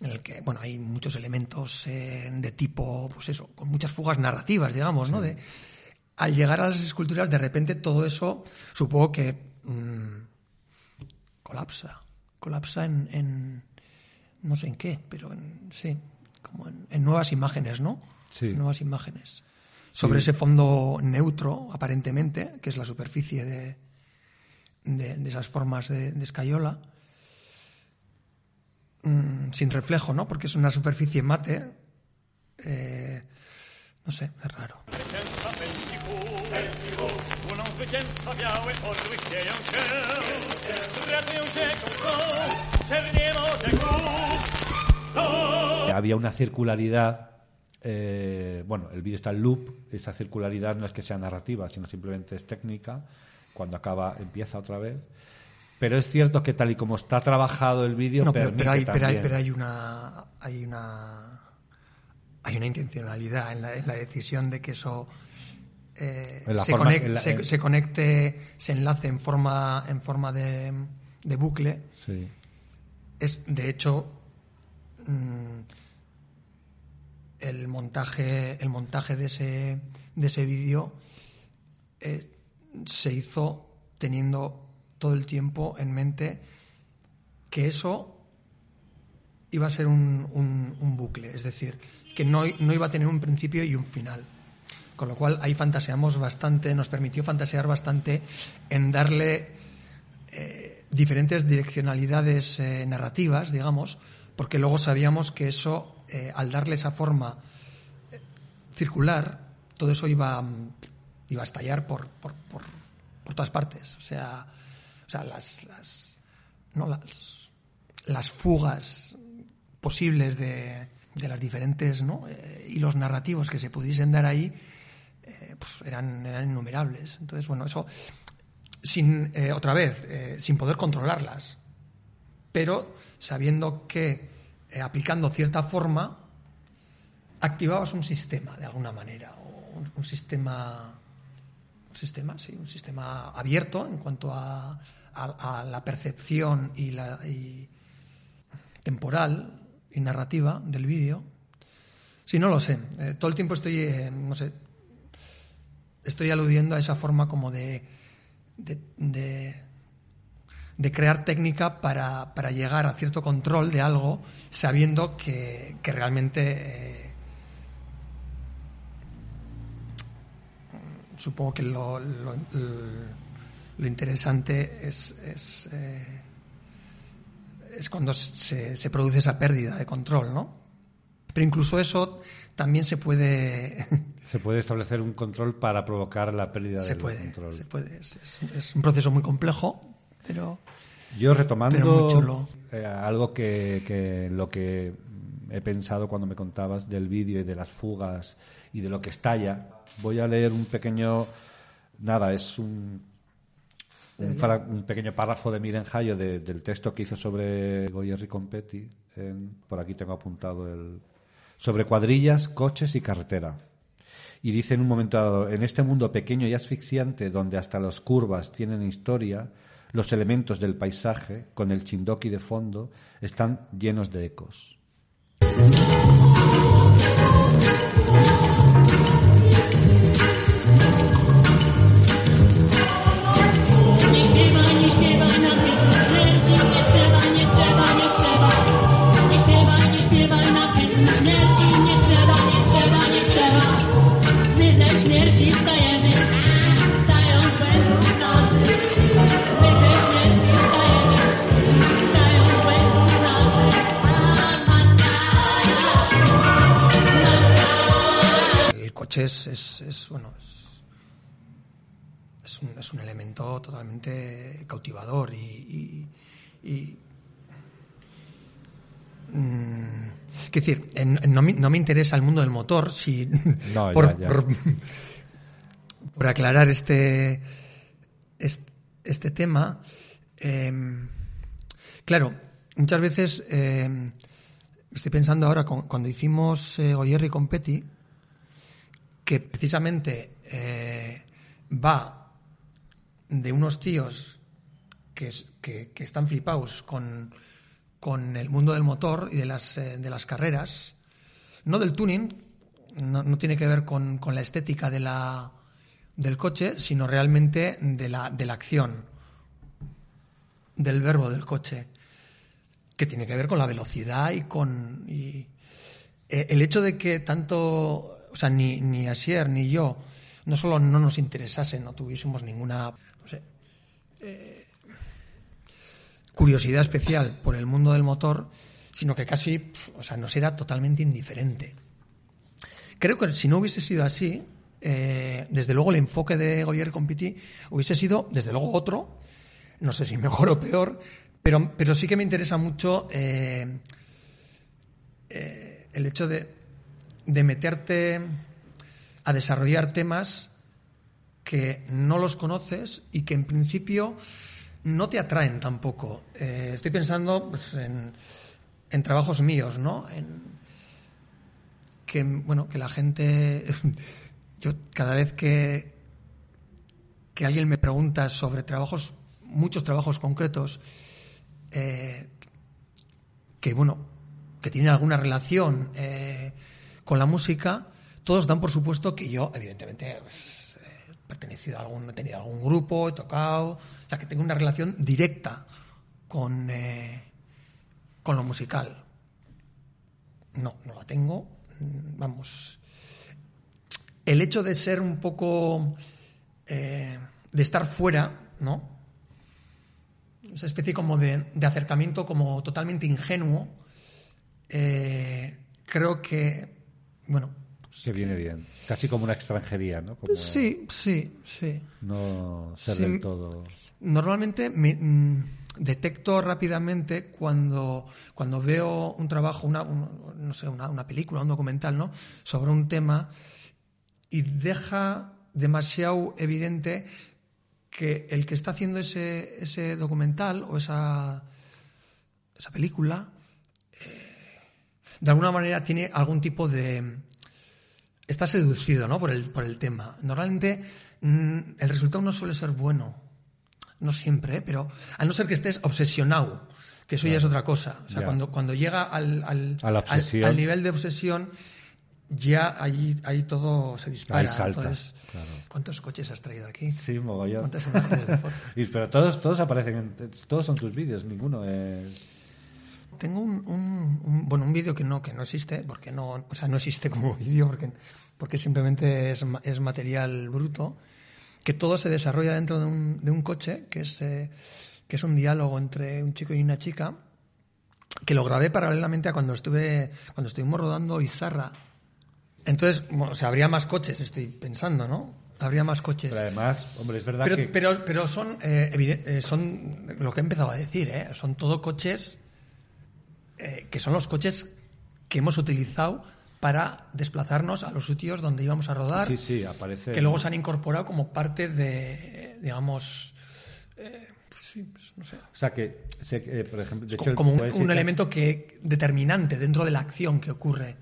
en el que, bueno, hay muchos elementos eh, de tipo, pues eso, con muchas fugas narrativas, digamos, ¿no? De, al llegar a las esculturas, de repente todo eso, supongo que mm, colapsa, colapsa en, en- no sé en qué, pero en, sí, como en, en nuevas imágenes, ¿no? Sí. Nuevas imágenes. Sobre ese fondo neutro, aparentemente, que es la superficie de, de, de esas formas de, de escayola, mm, sin reflejo, ¿no? Porque es una superficie mate. eh, no sé, es raro. Zwycięstwa białe, orły się. Czernie morze. Había una circularidad. eh, bueno, el vídeo está en loop. Esa circularidad no es que sea narrativa, sino simplemente es técnica. Cuando acaba, empieza otra vez. Pero es cierto que tal y como está trabajado el vídeo, No, pero, pero hay, pero, hay, también- pero hay una hay una hay una intencionalidad en la, en la decisión de que eso eh, se, forma- conecte, la- se, en- se conecte, se enlace en forma en forma de, de bucle. Sí. Es de hecho mm, el montaje el montaje de ese de ese vídeo eh, se hizo teniendo todo el tiempo en mente que eso iba a ser un, un- un bucle, es decir, que no, no iba a tener un principio y un final. Con lo cual ahí fantaseamos bastante, nos permitió fantasear bastante en darle eh, diferentes direccionalidades eh, narrativas, digamos, porque luego sabíamos que eso, eh, al darle esa forma circular, todo eso iba, iba a estallar por, por, por, por todas partes. O sea, o sea las, las, ¿no? las, las fugas posibles de, de las diferentes ¿no? Hilos narrativos que se pudiesen dar ahí eran, eran innumerables. Entonces, bueno, eso sin eh, otra vez, eh, sin poder controlarlas, pero sabiendo que eh, aplicando cierta forma activabas un sistema de alguna manera, o un, un sistema, sistema, sí, un sistema abierto en cuanto a, a- la percepción y la temporal y narrativa del vídeo, Sí, no lo sé. Todo el tiempo estoy, no sé, estoy aludiendo a esa forma como de, de, crear técnica para, para llegar a cierto control de algo sabiendo que, que realmente eh, supongo que lo, lo- lo interesante es, es, eh, es cuando se, se produce esa pérdida de control, ¿no? Pero incluso eso también se puede Se puede establecer un control para provocar la pérdida se del puede, control. se puede. Es, es- es un proceso muy complejo, pero Yo retomando Pero muy chulo. eh, algo que, que lo que he pensado cuando me contabas del vídeo y de las fugas y de lo que estalla, voy a leer un pequeño, nada, es un, un, fra- un pequeño párrafo de Miren Hayo de- del texto que hizo sobre Goyer y Competti. en- por aquí tengo apuntado el sobre cuadrillas, coches y carretera. Y dice en un momento dado, en este mundo pequeño y asfixiante, donde hasta las curvas tienen historia, los elementos del paisaje, con el chindoki de fondo, están llenos de ecos. Coche es, es, es, bueno, es, es un, es un elemento totalmente cautivador y, y, y, mm, quiero decir, no, me, no me interesa el mundo del motor, si No, por, ya, ya. por- por aclarar este, este, este tema. em, claro, muchas veces em, estoy pensando ahora con- cuando hicimos eh, Goyer y Competti, que precisamente eh, va de unos tíos que, que, que están flipados con, con el mundo del motor y de las, eh, de las carreras, no del tuning, no, no tiene que ver con, con la estética de la, del coche, sino realmente de la, de la acción, del verbo del coche, que tiene que ver con la velocidad y con... y- eh, el hecho de que tanto, o sea, ni, ni Asier ni yo, no solo no nos interesase, no tuviésemos ninguna, eh, curiosidad especial por el mundo del motor, sino que casi, o sea, nos era totalmente indiferente. Creo que si no hubiese sido así, eh, desde luego el enfoque de Goyer Compiti hubiese sido, desde luego, otro, no sé si mejor o peor, pero, pero sí que me interesa mucho eh, el hecho de, de meterte a desarrollar temas que no los conoces y que en principio no te atraen tampoco. Eh, estoy pensando pues, en, en trabajos míos, ¿no? En, que, bueno, que la gente... Yo cada vez que, que alguien me pregunta sobre trabajos, muchos trabajos concretos, eh, que bueno, que tienen alguna relación eh, con la música, todos dan por supuesto que yo, evidentemente, pues, eh, he pertenecido a algún, he tenido algún grupo, he tocado, o sea, que tengo una relación directa con, eh, con lo musical. No, no la tengo. Mm, Vamos. El hecho de ser un poco. eh, de estar fuera, ¿no? Esa especie como de, de acercamiento como totalmente ingenuo. eh, creo que. Bueno. Que viene bien. Casi como una extranjería, ¿no? Como Sí, sí, sí. No ser Sí. del todo. Normalmente me, mm, detecto rápidamente cuando, cuando veo un trabajo, una, un- no sé, una, una película, un documental, ¿no? Sobre un tema y deja demasiado evidente que el que está haciendo ese, ese documental o esa, esa película de alguna manera tiene algún tipo de está seducido ¿no? por, el, por el tema. Normalmente mm, el resultado no suele ser bueno. No siempre, ¿eh? pero a no ser que estés obsesionado, que eso ya es otra cosa. O sea, Ya. cuando, cuando llega al, al, al- nivel de obsesión, ya ahí, ahí todo se dispara. Ahí salta, Entonces, claro. ¿cuántos coches has traído aquí? Sí, mogollón. ¿Cuántas imágenes de foto? Y- pero todos, todos aparecen, en- todos son tus vídeos, ninguno es... Tengo un, un- un- bueno, un vídeo que no, que no existe, porque no, o sea, no existe como vídeo, porque, porque simplemente es, es material bruto, que todo se desarrolla dentro de un, de un coche, que es, eh, que es un diálogo entre un chico y una chica, que lo grabé paralelamente a cuando estuve, cuando estuvimos rodando Izarra. Entonces, bueno, o sea, habría más coches, estoy pensando, ¿no? Habría más coches. Pero además, hombre, es verdad Pero, que... pero, pero son, eh, eh, son lo que he empezado a decir, ¿eh? son todo coches eh, que son los coches que hemos utilizado para desplazarnos a los sitios donde íbamos a rodar, Sí, sí, aparece... que luego se han incorporado como parte de, digamos, eh, pues sí, pues no sé, O sea que, eh, por ejemplo... De es hecho, como un, elemento que determinante dentro de la acción que ocurre.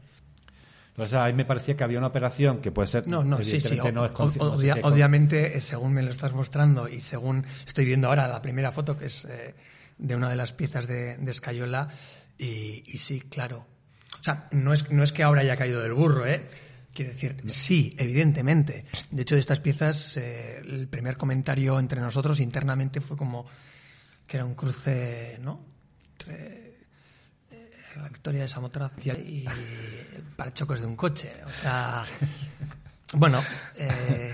O sea, a mí me parecía que había una operación que puede ser... No, no, sí, sí. o- no es o- obvia- obviamente, según me lo estás mostrando y según estoy viendo ahora la primera foto, que es eh, de una de las piezas de, de Escayola, y, y sí, claro. O sea, no es, no es que ahora haya caído del burro, ¿eh? Quiero decir, sí, evidentemente. De hecho, de estas piezas, eh, el primer comentario entre nosotros internamente fue como que era un cruce, ¿no? Entre eh, la victoria de Samotracia y el parachoques de un coche. O sea, bueno, eh,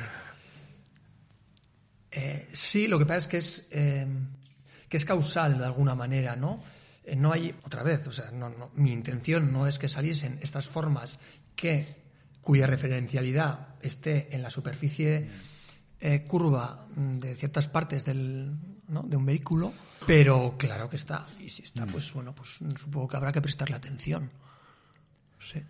sí, lo que pasa es que es, que es causal de alguna manera, ¿no? Eh, no hay, otra vez, o sea, no, no, mi intención no es que saliesen estas formas que, cuya referencialidad esté en la superficie eh, curva mm, de ciertas partes del, ¿no? de un vehículo, pero claro que está. Y si está, pues bueno, pues supongo que habrá que prestarle atención. Sí.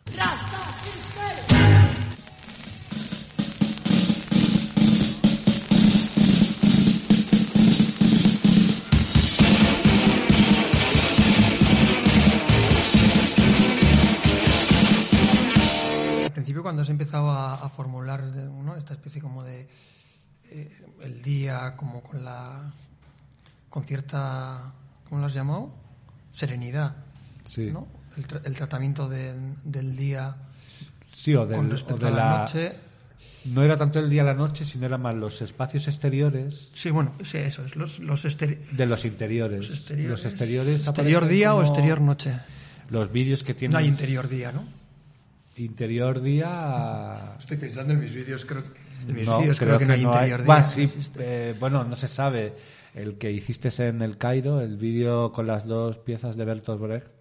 Cuando has empezado a, a formular ¿no? esta especie como de eh, el día como con la con cierta ¿cómo lo has llamado? serenidad Sí. ¿no? el, tra- el tratamiento de- del día Sí, o, del- con o respecto de a la, la... noche No era tanto el día a la noche, sino eran más los espacios exteriores sí bueno sí, eso es los, los de los interiores. los exteriores, Los exteriores exterior día o exterior noche Los vídeos que tienen no hay interior día ¿no? Interior día... estoy pensando en mis vídeos creo en mis No, vídeos creo, que, no hay interior día. Sí, eh, bueno, no se sabe. El que hiciste en el Cairo, el vídeo con las dos piezas de Bertolt Brecht,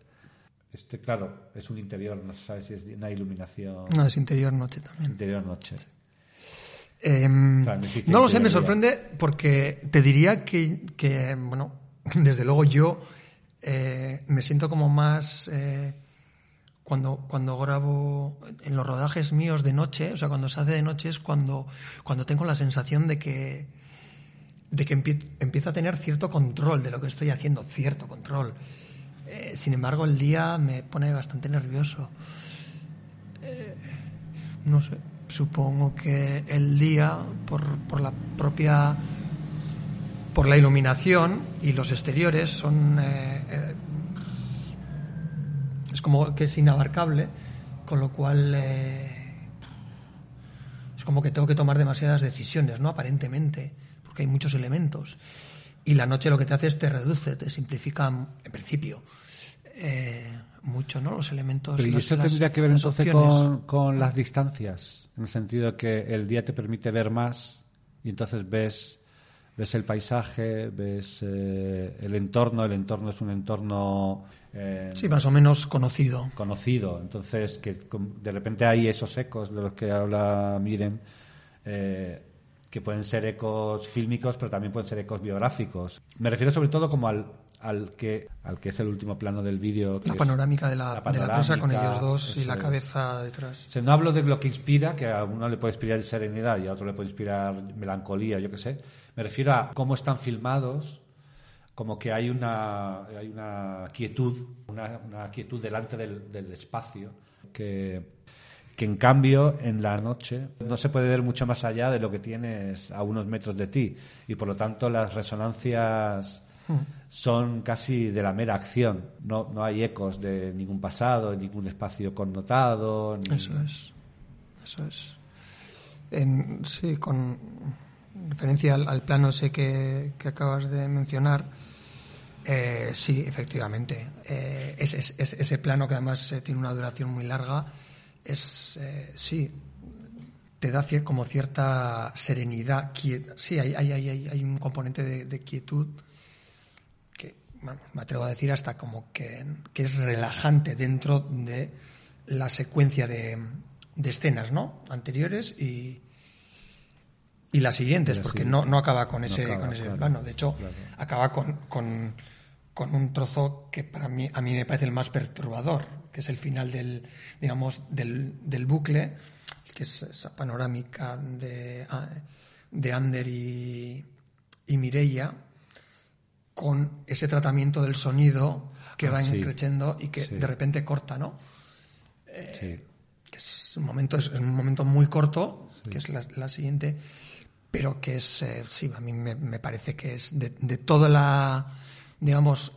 este, claro, es un interior, no se sabe si es una iluminación. No es interior noche también. Interior noche. Em, no lo sé, me sorprende porque te diría que, que, bueno, desde luego yo eh, me siento como más eh, cuando, cuando grabo en los rodajes míos de noche, o sea, cuando se hace de noche es cuando, cuando tengo la sensación de que, de que empie- empiezo a tener cierto control de lo que estoy haciendo, cierto control. Eh, sin embargo, el día me pone bastante nervioso no sé, supongo que el día, por, por la propia. por la iluminación y los exteriores son. eh, eh, es como que es inabarcable, con lo cual. eh, es como que tengo que tomar demasiadas decisiones, ¿no? Aparentemente, porque hay muchos elementos. Y la noche lo que te hace es te reduce, te simplifica, en principio, eh, mucho, ¿no? Los elementos. Pero ¿y eso las- tendría que ver entonces con, con las distancias, en el sentido que el día te permite ver más y entonces ves, ves el paisaje, ves eh, el entorno, el entorno es un entorno eh, Sí, más o menos conocido. conocido, entonces que de repente hay esos ecos de los que habla Miren, eh, que pueden ser ecos fílmicos, pero también pueden ser ecos biográficos. Me refiero sobre todo como al, al que al que es el último plano del vídeo. La panorámica de la, la de la presa con panorámica, ellos dos y la es. cabeza detrás. O sea, no hablo de lo que inspira, que a uno le puede inspirar serenidad y a otro le puede inspirar melancolía, yo qué sé. Me refiero a cómo están filmados, como que hay una, hay una quietud, una, una quietud delante del, del espacio, que, que en cambio en la noche no se puede ver mucho más allá de lo que tienes a unos metros de ti y por lo tanto las resonancias son casi de la mera acción. No, no hay ecos de ningún pasado, ningún espacio connotado. ni- Eso es. Eso es. En- sí, con referencia al, al plano ese que, que acabas de mencionar, eh, sí, efectivamente. Eh, es, es- es- ese plano que además eh, tiene una duración muy larga, es, eh, sí, te da cier- como cierta serenidad. quiet- sí, hay, hay, hay, hay- un componente de, de quietud que, bueno, me atrevo a decir hasta como que, que es relajante dentro de la secuencia de, de escenas, ¿no? Anteriores y, y las siguientes, porque no, no acaba con ese, acaba, con ese claro, plano. De hecho, claro. acaba con, con, con un trozo que para mí, a mí me parece el más perturbador, que es el final del, digamos, del, del bucle, que es esa panorámica de, ah, de Ander y, y Mireia, con ese tratamiento del sonido que Ah, va sí. creciendo y que Sí. de repente corta, ¿no? Sí. que es un momento, es un momento muy corto, que es la, la siguiente, pero que es, eh, sí, a mí me, me parece que es de, de toda la, digamos,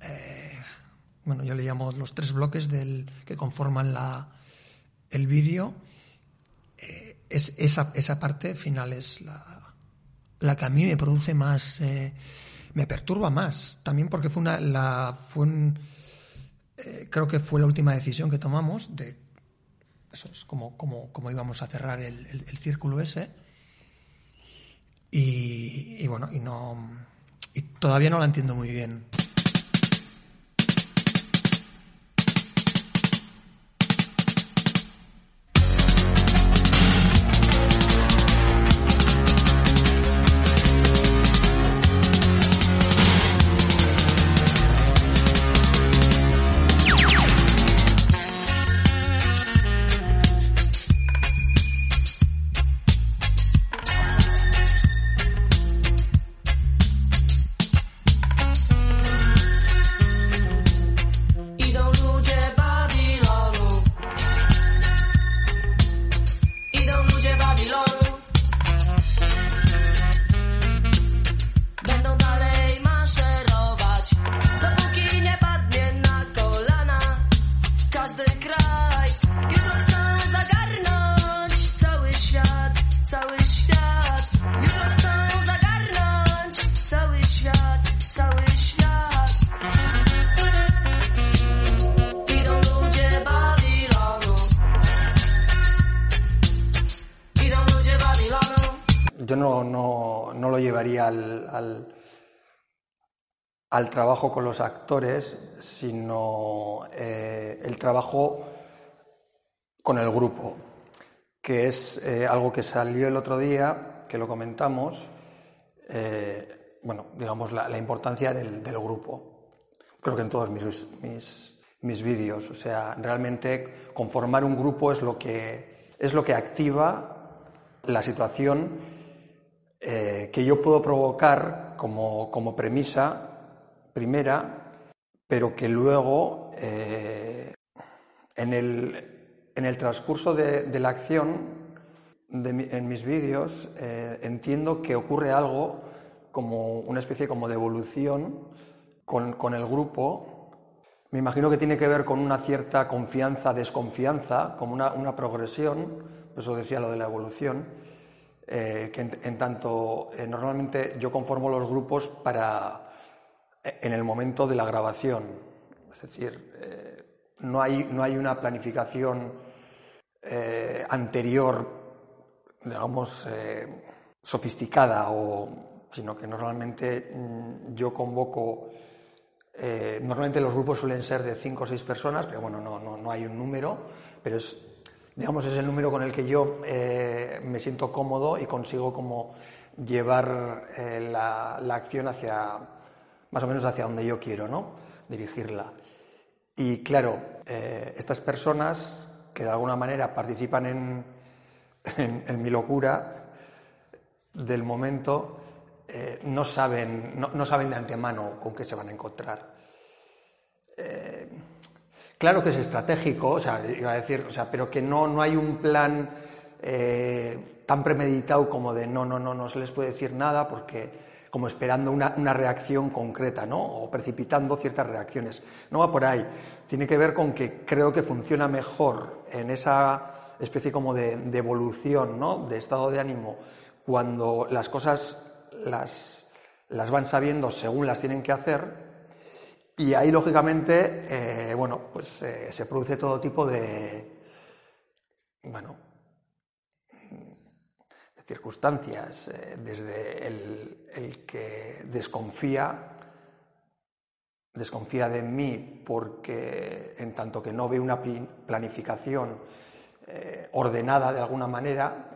eh, bueno, yo le llamo los tres bloques del, que conforman la, el vídeo, eh, es esa, esa parte final es la, la que a mí me produce más, eh, me perturba más, también porque fue una, la, fue un, creo que fue la última decisión que tomamos de eso es como, como, como íbamos a cerrar el, el- círculo ese. Y bueno y no y todavía no la entiendo muy bien al, al, trabajo con los actores, sino eh, el trabajo con el grupo, que es eh, algo que salió el otro día, que lo comentamos, eh, bueno, digamos, la, la importancia del, del grupo. Creo que en todos mis, mis, mis vídeos, o sea, realmente conformar un grupo es lo que, es lo que activa la situación eh, que yo puedo provocar como, como premisa primera, pero que luego eh, en, el, en el transcurso de, la acción en mis vídeos eh, entiendo que ocurre algo como una especie como de evolución con, con el grupo. Me imagino que tiene que ver con una cierta confianza, desconfianza, como una, una progresión, eso decía lo de la evolución, eh, que en, en tanto eh, normalmente yo conformo los grupos para eh, en el momento de la grabación, es decir, eh, no, hay, no hay una planificación eh, anterior, digamos, eh, sofisticada, o, sino que normalmente mm, yo convoco, normalmente los grupos suelen ser de cinco o seis personas, pero bueno, no, no, no hay un número, pero es, digamos, es el número con el que yo eh, me siento cómodo y consigo como llevar eh, la, la acción hacia, más o menos hacia donde yo quiero, ¿no? Dirigirla. Y claro, eh, estas personas que de alguna manera participan en, en, en mi locura del momento, no, saben, no, no saben de antemano con qué se van a encontrar. Claro que es estratégico, o sea, iba a decir, o sea, pero que no, no hay un plan eh, tan premeditado como de no, no, no, no se les puede decir nada porque como esperando una, una reacción concreta, ¿no? O precipitando ciertas reacciones. No va por ahí. Tiene que ver con que creo que funciona mejor en esa especie como de, de evolución, ¿no? De estado de ánimo, cuando las cosas las, las van sabiendo según las tienen que hacer. Y ahí, lógicamente, eh, bueno, pues eh, se produce todo tipo de, bueno, de circunstancias, eh, desde el, el que desconfía, desconfía de mí porque en tanto que no ve una planificación ordenada de alguna manera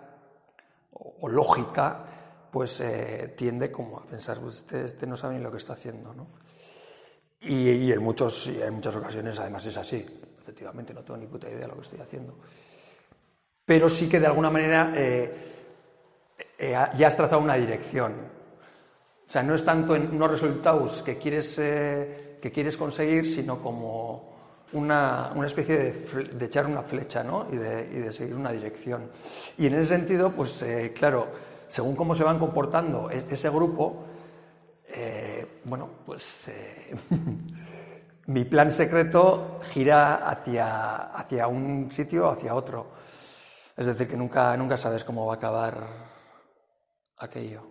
o, o lógica, pues tiende como a pensar, pues este, este no sabe ni lo que está haciendo, ¿no? Y, y en, muchos, y en muchas ocasiones además es así, efectivamente, no tengo ni puta idea de lo que estoy haciendo. Pero sí que de alguna manera eh, eh, ya has trazado una dirección. O sea, no es tanto en unos resultados que quieres, eh, que quieres conseguir, sino como una, una especie de, de echar una flecha ¿no? y, de, y de seguir una dirección. Y en ese sentido, pues eh, claro, según cómo se van comportando e- ese grupo, eh, bueno, pues eh, mi plan secreto gira hacia, hacia un sitio o hacia otro. Es decir, que nunca, nunca sabes cómo va a acabar aquello.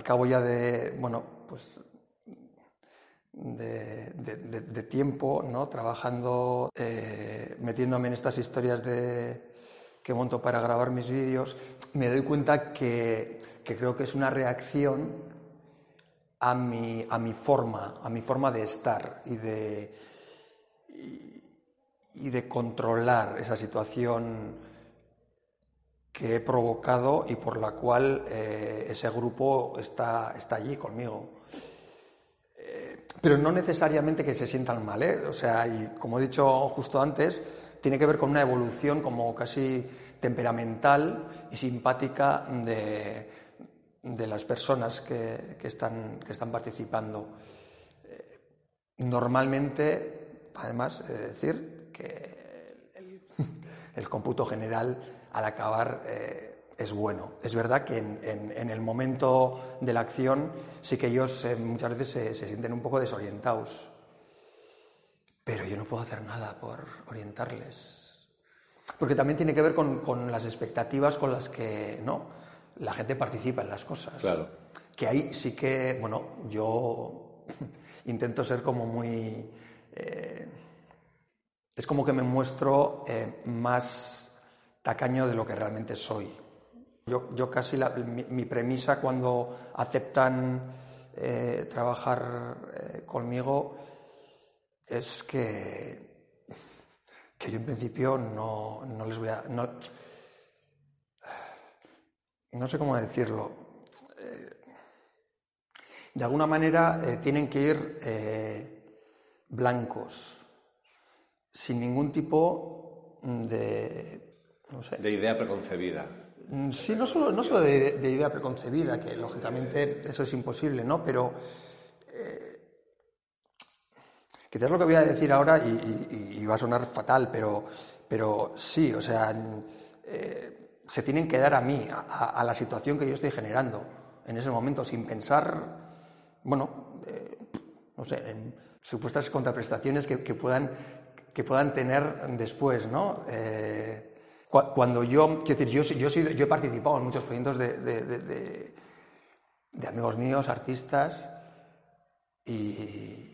Al cabo ya de, bueno, pues de, tiempo, ¿no? Trabajando, eh, metiéndome en estas historias de, que monto para grabar mis vídeos, me doy cuenta que, que creo que es una reacción a mi, a mi forma, a mi forma de estar y de, y de controlar esa situación que he provocado y por la cual eh, ese grupo está, está allí conmigo. Eh, pero no necesariamente que se sientan mal, ¿eh? O sea, y como he dicho justo antes, tiene que ver con una evolución como casi temperamental y simpática de, de las personas que, que están, que están participando. Normalmente, además, de decir que el, el cómputo general al acabar eh, es bueno. Es verdad que en, en- en el momento de la acción sí que ellos eh, muchas veces se, se sienten un poco desorientados. Pero yo no puedo hacer nada por orientarles. Porque también tiene que ver con, con las expectativas con las que ¿no? la gente participa en las cosas. Claro. Que ahí sí que, bueno, yo intento ser como muy... eh, es como que me muestro eh, más tacaño de lo que realmente soy. Yo, yo casi la- mi, mi premisa cuando aceptan eh, trabajar eh, conmigo es que, que yo en principio no, no les voy a... No, no sé cómo decirlo. Eh, de alguna manera tienen que ir blancos, sin ningún tipo de... no sé, De idea preconcebida. Mm, Sí, no solo, no solo de, de idea preconcebida, que lógicamente eso es imposible, ¿no? Pero eh, quizás lo que voy a decir ahora y, y- y va a sonar fatal, pero, pero sí, o sea, eh, se tienen que dar a mí, a, a la situación que yo estoy generando en ese momento, sin pensar, bueno, eh, no sé, en supuestas contraprestaciones que, que puedan, que puedan tener después, ¿no? Eh, Cuando yo, quiero decir, yo, yo, yo he participado en muchos proyectos de, de- de- de- amigos míos, artistas, y.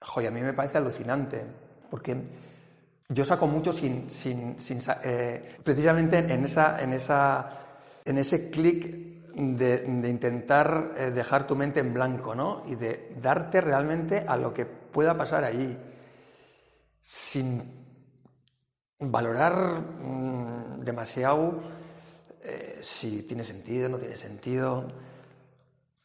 Joder, a mí me parece alucinante, porque yo saco mucho sin. sin, sin eh, precisamente en, esa, en, esa, en ese clic de, de intentar eh, dejar tu mente en blanco, ¿no? Y de darte realmente a lo que pueda pasar allí. sin valorar mm, demasiado eh, si tiene sentido, no tiene sentido.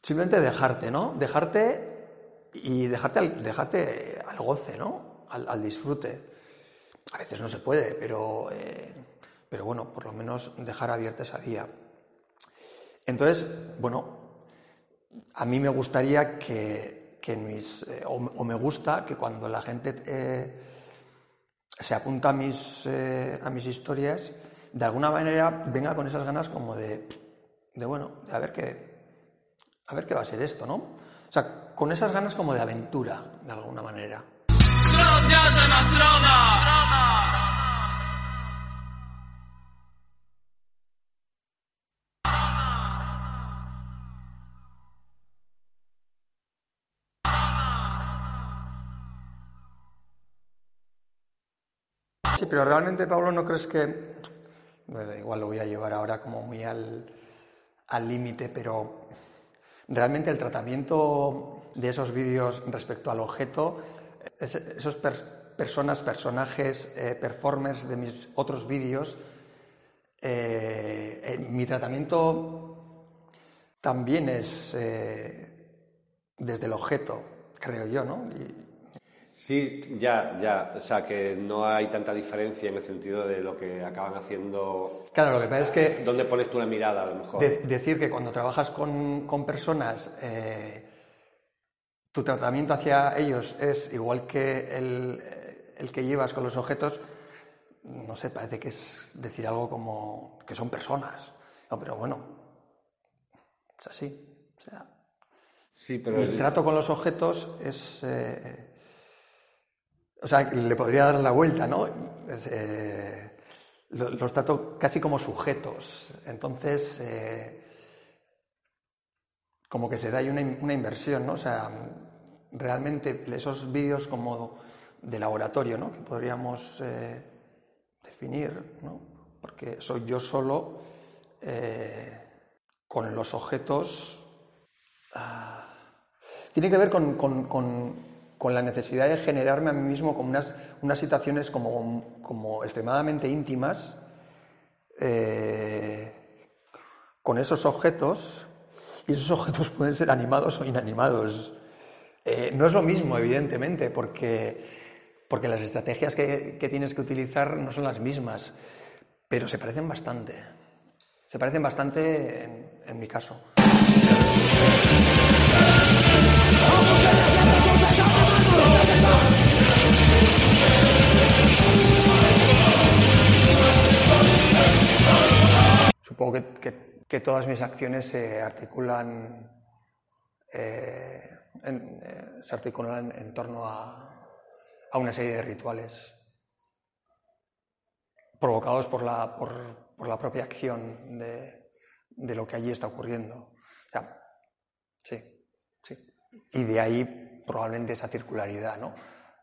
Simplemente dejarte, ¿no? Dejarte y dejarte al, dejarte al goce, ¿no? Al, al disfrute. A veces no se puede, pero, eh, pero bueno, por lo menos dejar abierta esa vía. Entonces, bueno, a mí me gustaría que, que mis, eh, o, o me gusta que cuando la gente se apunta a mis, eh, a mis historias, de alguna manera venga con esas ganas como de, de bueno, de a ver qué, a ver qué va a ser esto, ¿no? O sea, con esas ganas como de aventura, de alguna manera. Pero realmente, Pablo, ¿no crees que... igual lo voy a llevar ahora como muy al límite, pero realmente el tratamiento de esos vídeos respecto al objeto, es- esos pers- personas, personajes, eh, performers de mis otros vídeos, eh, eh, mi tratamiento también es desde el objeto, creo yo, ¿no? Sí, ya, ya. O sea, que no hay tanta diferencia en el sentido de lo que acaban haciendo. claro, lo que pasa es que ¿Dónde pones tú la mirada, a lo mejor? De- decir que cuando trabajas con, con personas, eh, tu tratamiento hacia ellos es igual que el, el que llevas con los objetos, no sé, parece que es decir algo como que son personas. No, pero bueno, es así. O sea, Sí, pero. mi el- trato con los objetos es. eh, o sea, le podría dar la vuelta, ¿no? Eh, lo- los trato casi como sujetos. Entonces, eh, como que se da ahí una, in- una inversión, ¿no? O sea, realmente esos vídeos como de laboratorio, ¿no? Que podríamos eh, definir, ¿no? Porque soy yo solo con los objetos tiene que ver con- con- con la necesidad de generarme a mí mismo como unas, unas situaciones como, como extremadamente íntimas eh, con esos objetos y esos objetos pueden ser animados o inanimados. Eh, no es lo mismo, evidentemente, porque, porque las estrategias que, que tienes que utilizar no son las mismas, pero se parecen bastante. Se parecen bastante en- en mi caso. Que, todas mis acciones se articulan, eh, en, eh, se articulan en torno a, a una serie de rituales provocados por la, por, por la propia acción de, de lo que allí está ocurriendo. Sí, sí. Y de ahí probablemente esa circularidad, ¿no?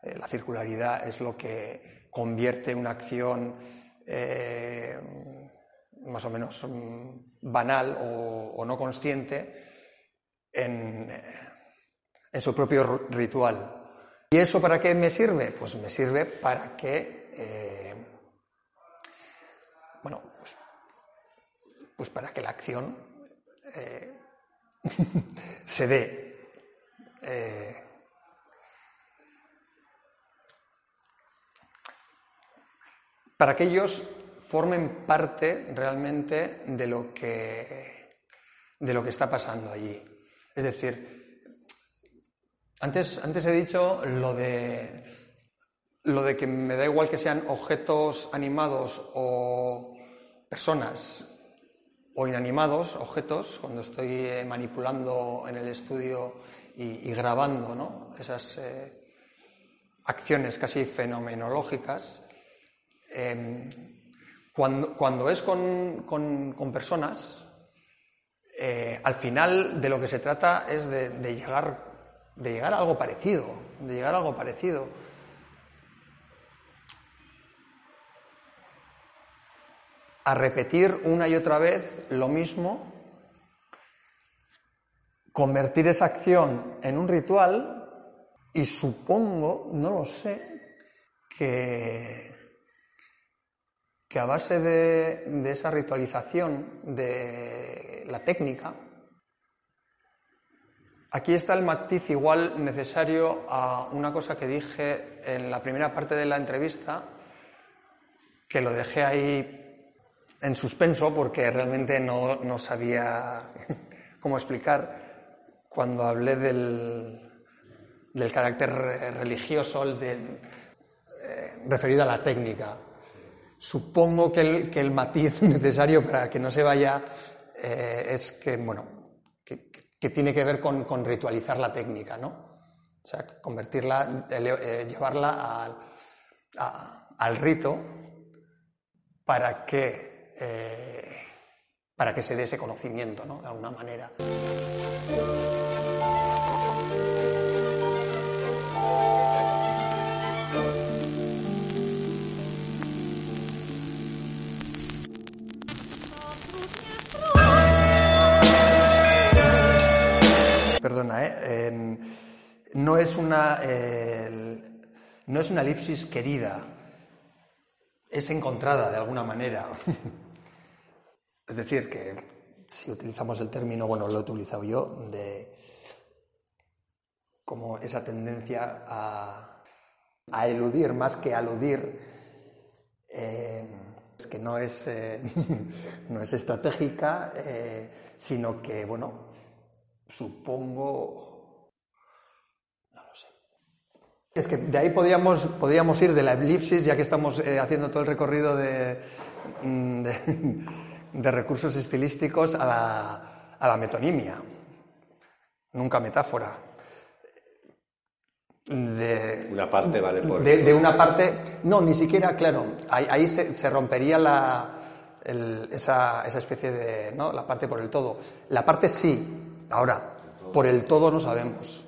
Eh, la circularidad es lo que convierte una acción más o menos mm, banal o, no consciente en, en su propio ritual. ¿Y eso para qué me sirve? Pues me sirve para que, eh, bueno, pues, pues para que la acción eh, se dé. Eh, para que ellos formen parte realmente de lo que, de lo que está pasando allí. Es decir, antes, antes he dicho lo de, lo de que me da igual que sean objetos animados o personas o inanimados, objetos, cuando estoy eh, manipulando en el estudio y, grabando ¿no? esas eh, acciones casi fenomenológicas. Eh, cuando, cuando es con, con- personas, eh, al final de lo que se trata es de llegar, de llegar a algo parecido, de llegar a algo parecido. A repetir una y otra vez lo mismo, convertir esa acción en un ritual y supongo, no lo sé, que, que a base de, de esa ritualización de la técnica, Aquí está el matiz igual necesario a una cosa que dije en la primera parte de la entrevista, que lo dejé ahí en suspenso porque realmente no, no sabía cómo explicar cuando hablé del, del carácter religioso eh, referido a la técnica. Supongo que el, que el, matiz necesario para que no se vaya eh, es que, bueno, que, tiene que ver con, ritualizar la técnica, ¿no? O sea, convertirla, eh, llevarla al, al, rito para que, eh, para que se dé ese conocimiento, ¿no? De alguna manera. No, es una, no es una elipsis querida, es encontrada de alguna manera. es decir, que si utilizamos el término, bueno, lo he utilizado yo, de como esa tendencia a, a eludir más que aludir, eh, que no es, eh, no es estratégica, eh, sino que, bueno, supongo... No lo sé. Es que de ahí podríamos, podríamos ir de la elipsis, ya que estamos eh, haciendo todo el recorrido de, de, de recursos estilísticos, a la, a la metonimia. Nunca metáfora. De, una parte vale por de, de, una parte no ni siquiera claro ahí, ahí se, se, rompería la, el, esa, esa, especie de no la parte por el todo. La parte sí. Ahora por el todo no sabemos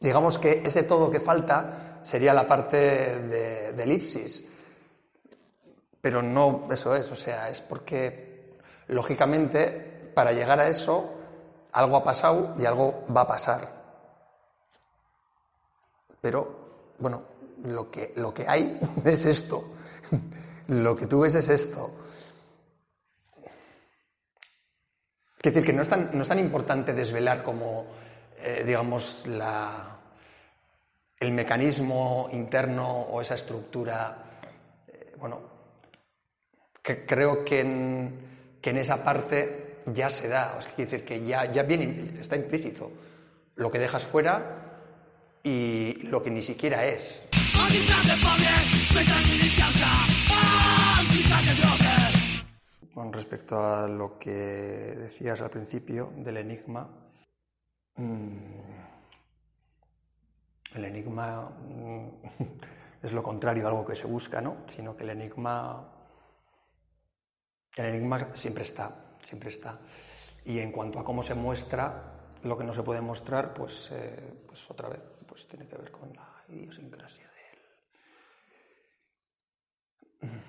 digamos que ese todo que falta sería la parte de, elipsis pero no eso es o sea es porque lógicamente para llegar a eso algo ha pasado y algo va a pasar pero, bueno, lo que, lo que hay es esto. Lo que tú ves es esto. Es decir, que no es tan, no es tan importante desvelar como, eh, digamos, la, el mecanismo interno o esa estructura. Eh, bueno, creo que en, que en, esa parte ya se da. O sea, decir que ya, ya viene, está implícito. Lo que dejas fuera y lo que ni siquiera es. Con respecto a lo que decías al principio del enigma, el enigma mmm, es lo contrario a algo que se busca, ¿no? Sino que el enigma, el enigma siempre está, siempre está. Y en cuanto a cómo se muestra, lo que no se puede mostrar, pues, eh, pues otra vez, pues tiene que ver con la idiosincrasia de él.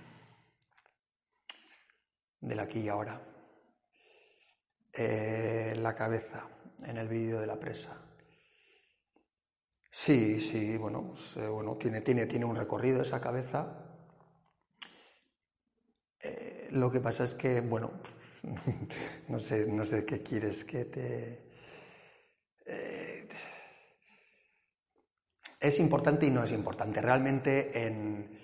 Del aquí y ahora. Eh, la cabeza en el vídeo de la presa. Sí, sí, bueno, pues, eh, bueno tiene, tiene, tiene un recorrido esa cabeza. Eh, lo que pasa es que, bueno, no sé, no sé qué quieres que te eh, es importante y no es importante. Realmente, en,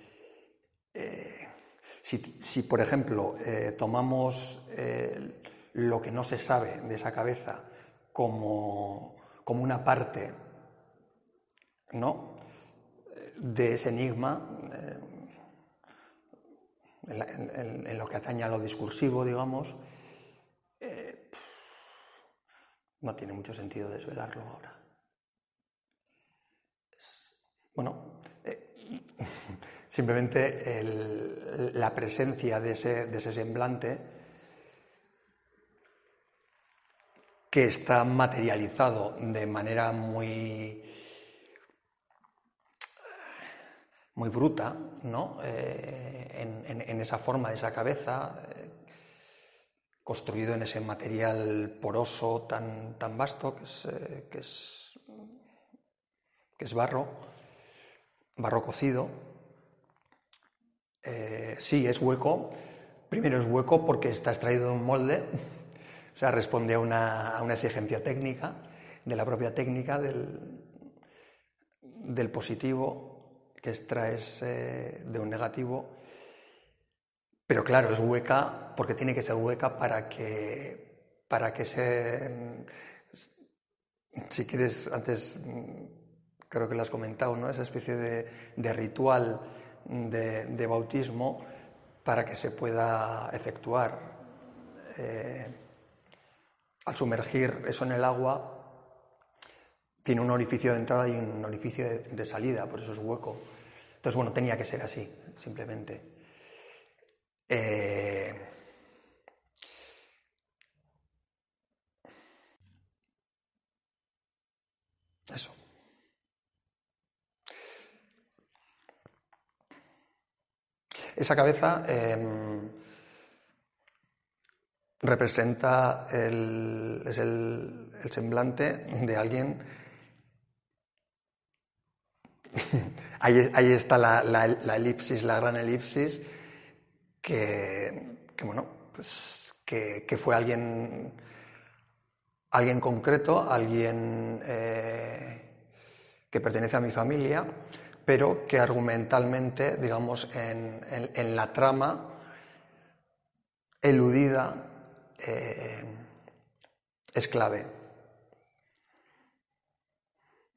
si, si, por ejemplo, tomamos lo que no se sabe de esa cabeza como, como una parte ¿no? de ese enigma, eh, en, en, lo que atañe a lo discursivo, digamos, no tiene mucho sentido desvelarlo ahora. Bueno, eh, simplemente la presencia de ese, de ese semblante que está materializado de manera muy, muy bruta, ¿no? Eh, en, esa forma de esa cabeza, eh, construido en ese material poroso tan, tan vasto que es, eh, que, es, que es barro, barro cocido, sí, es hueco. Primero es hueco porque está extraído de un molde, o sea, responde a una, a una exigencia técnica, de la propia técnica del, del positivo que extraes eh, de un negativo. Pero claro, es hueca porque tiene que ser hueca para que, para que se. Si quieres, antes creo que lo has comentado, ¿no? Esa especie de, de ritual de, de bautismo para que se pueda efectuar. Eh, al sumergir eso en el agua, tiene un orificio de entrada y un orificio de, salida, por eso es hueco. Entonces, bueno, tenía que ser así, simplemente. Eh, eso. Esa cabeza em, representa el, es el, semblante de alguien. ahí, ahí está la, la- elipsis, la gran elipsis, que, que, bueno, pues que, que fue alguien, alguien concreto, alguien eh, que pertenece a mi familia, pero que argumentalmente, digamos, en- en la trama eludida eh, es clave.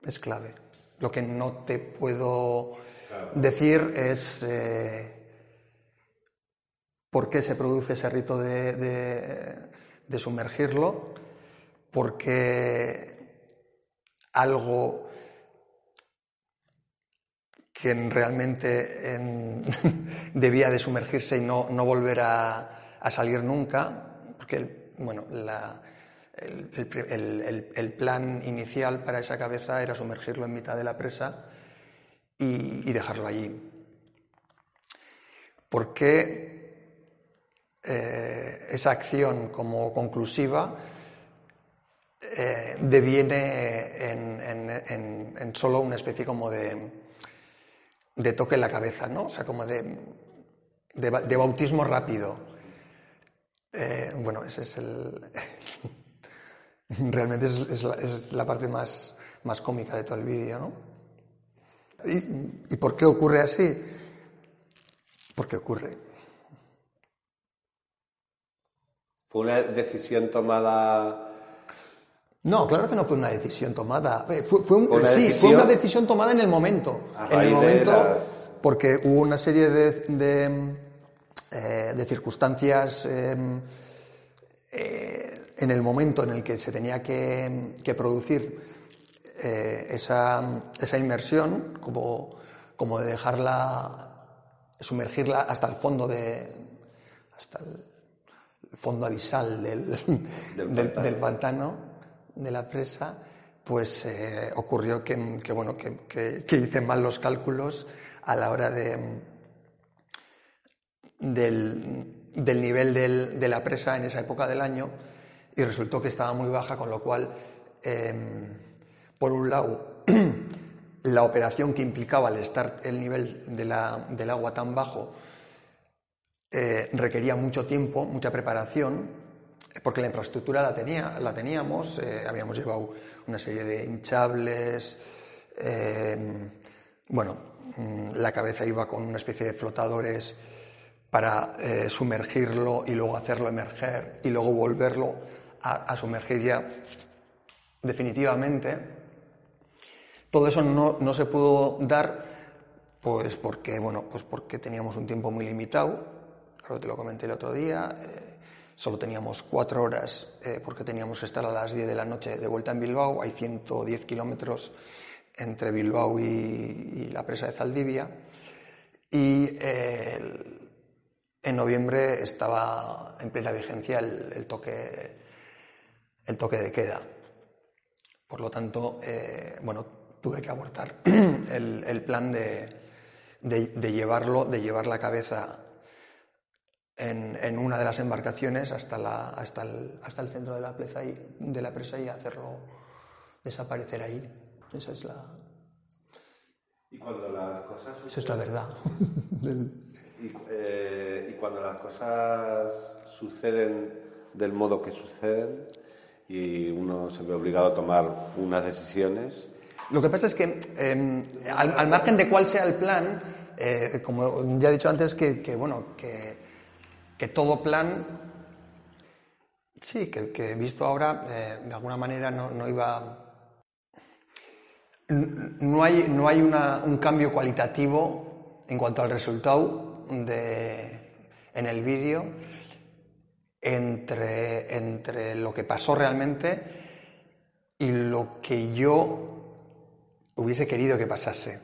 Es clave. Lo que no te puedo decir es eh, por qué se produce ese rito de, de- de sumergirlo, por qué algo que realmente en- debía de sumergirse y no, no volver a, a salir nunca, porque el- bueno, el, plan inicial para esa cabeza era sumergirlo en mitad de la presa y, dejarlo allí. ¿Por qué eh, esa acción como conclusiva eh, deviene en, solo una especie como de, de toque en la cabeza, ¿no? O sea, como de, de bautismo rápido. Eh, bueno, ese es el. Realmente es, es la, es la parte más, más cómica de todo el vídeo, ¿no? ¿Y, ¿Y por qué ocurre así? Porque ocurre. Fue una decisión tomada. No, claro que no fue una decisión tomada. Eh, Fue, un- sí, decisión- fue una decisión tomada en el momento. En el momento, la- porque hubo una serie de, de, eh, de circunstancias eh, eh, en el momento en el que se tenía que, que producir esa, esa inmersión, como, como de dejarla, sumergirla hasta el fondo de. hasta el fondo abisal del, Del del- pantano. del pantano, de la presa, pues eh, ocurrió que, que, bueno, que, que- que hice mal los cálculos a la hora de, del, nivel del- de la presa en esa época del año y resultó que estaba muy baja, con lo cual, em, por un lado, la operación que implicaba el estar el nivel de la- del agua tan bajo eh, requería mucho tiempo, mucha preparación, porque la infraestructura la, tenía, la teníamos, eh, habíamos llevado una serie de hinchables, eh, bueno, mm, la cabeza iba con una especie de flotadores para eh, sumergirlo y luego hacerlo emerger y luego volverlo a, a sumergir ya definitivamente. Todo eso no, no se pudo dar pues porque, bueno, pues porque teníamos un tiempo muy limitado, que te lo comenté el otro día, eh, solo teníamos cuatro horas eh, porque teníamos que estar a las 10 de la noche de vuelta en Bilbao, hay 110 kilómetros entre Bilbao y, y la presa de Zaldivia, y eh, en noviembre estaba en plena vigencia el, el toque, el toque de queda. Por lo tanto, eh, bueno, tuve que abortar el, el plan de, de- de llevarlo, de llevar la cabeza en, en una de las embarcaciones hasta, la, hasta, el, hasta el centro de la, presa y, de la presa y hacerlo desaparecer ahí. Esa es la, Y cuando las cosas. esa es la verdad. del- Y, eh, y cuando las cosas suceden del modo que suceden y uno se ve obligado a tomar unas decisiones, Lo que pasa es que, eh, al, al margen de cuál sea el plan, eh, como ya he dicho antes, que, que, bueno, que, que todo plan, sí, que, que visto ahora, eh, de alguna manera no, no iba. No hay, no hay una- un cambio cualitativo en cuanto al resultado de, en el vídeo entre, entre lo que pasó realmente y lo que yo hubiese querido que pasase.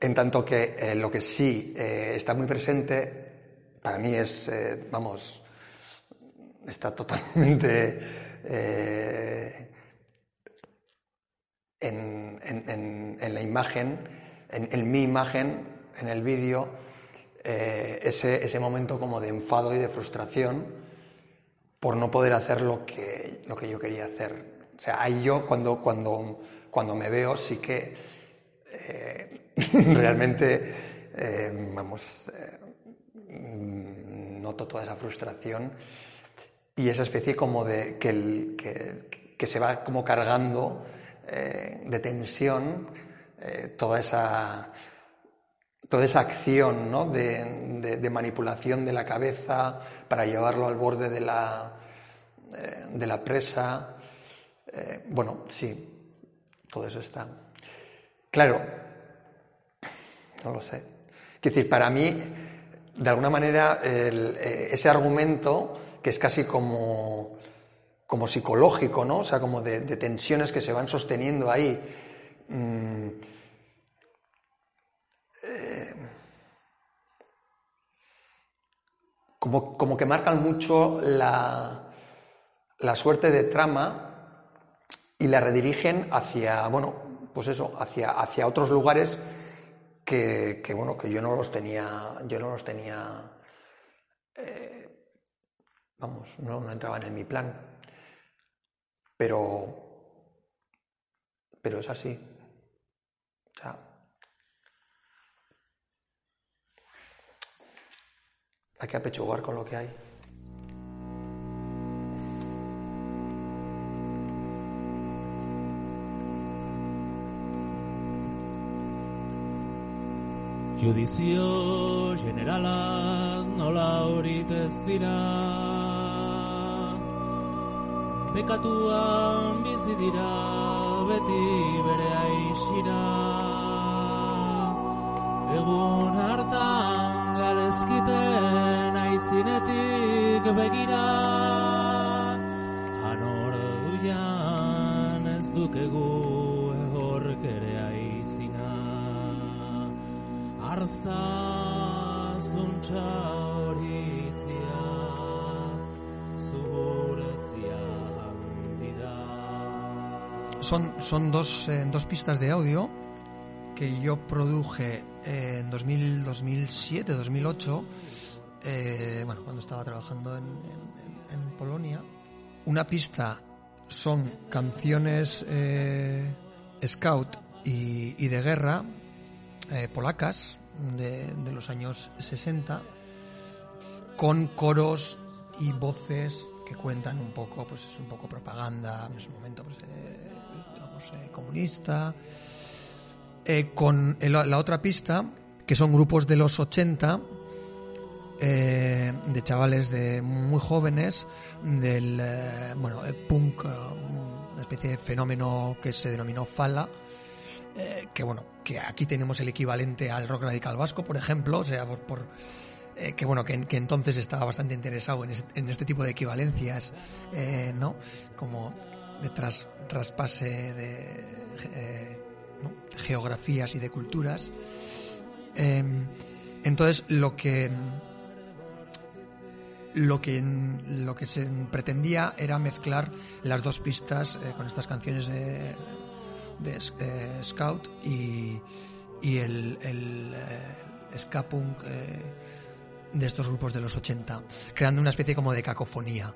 En tanto que eh, lo que sí eh, está muy presente, para mí es, eh, vamos, está totalmente en, en- en- la imagen, en, en mi imagen, en el vídeo, eh, ese, ese momento como de enfado y de frustración por no poder hacer lo que, lo que yo quería hacer. O sea, ahí yo cuando, cuando, cuando me veo sí que eh, realmente, eh, vamos, noto toda esa frustración y esa especie como de que, que, que se va como cargando de tensión toda esa toda esa acción ¿no? de, manipulación de la cabeza para llevarlo al borde de la, eh, de la presa. Eh, bueno, sí, todo eso está. Claro, no lo sé. Quiero decir, para mí, de alguna manera, eh, ese argumento, que es casi como, como psicológico, ¿no? O sea, como de, de tensiones que se van sosteniendo ahí. mm, como, como que marcan mucho la, la suerte de trama y la redirigen hacia, bueno, pues eso, hacia, hacia otros lugares que, que, bueno, que yo no los tenía, yo no los tenía, eh, vamos, no, no entraban en mi plan. Pero, pero es así. O sea, hay que apechugar con lo que hay. Judizio generalaz nola horik ez dira Bekatuan bizi dira beti bere aixira Egun hartan galezkiten aitzinetik begira Hanor duian ez dukegu ehork ere aizina. Arza zuntza horitzia Zuhurtzia handida Son, son dos, eh, dos pistas de audio que yo produje en 2000, 2007, 2008, eh, bueno, cuando estaba trabajando en, en- en Polonia. Una pista son canciones eh, scout y, de guerra eh, polacas de, los años 60 con coros y voces que cuentan un poco, pues es un poco propaganda, en su momento pues, eh, eh, comunista, eh, con el- la otra pista, que son grupos de los 80, eh, de chavales de muy jóvenes, del eh, bueno, eh, punk, una especie de fenómeno que se denominó Fala, que bueno, que aquí tenemos el equivalente al rock radical vasco, por ejemplo, o sea, por, por, que bueno, que, entonces estaba bastante interesado en, es- en este tipo de equivalencias, ¿no? Como de tras- traspase de, de geografías y de culturas. Eh, entonces, lo que lo que lo que se pretendía era mezclar las dos pistas eh, con estas canciones de, de eh, Scout y, y el, el eh, ska de estos grupos de los 80, creando una especie como de cacofonía.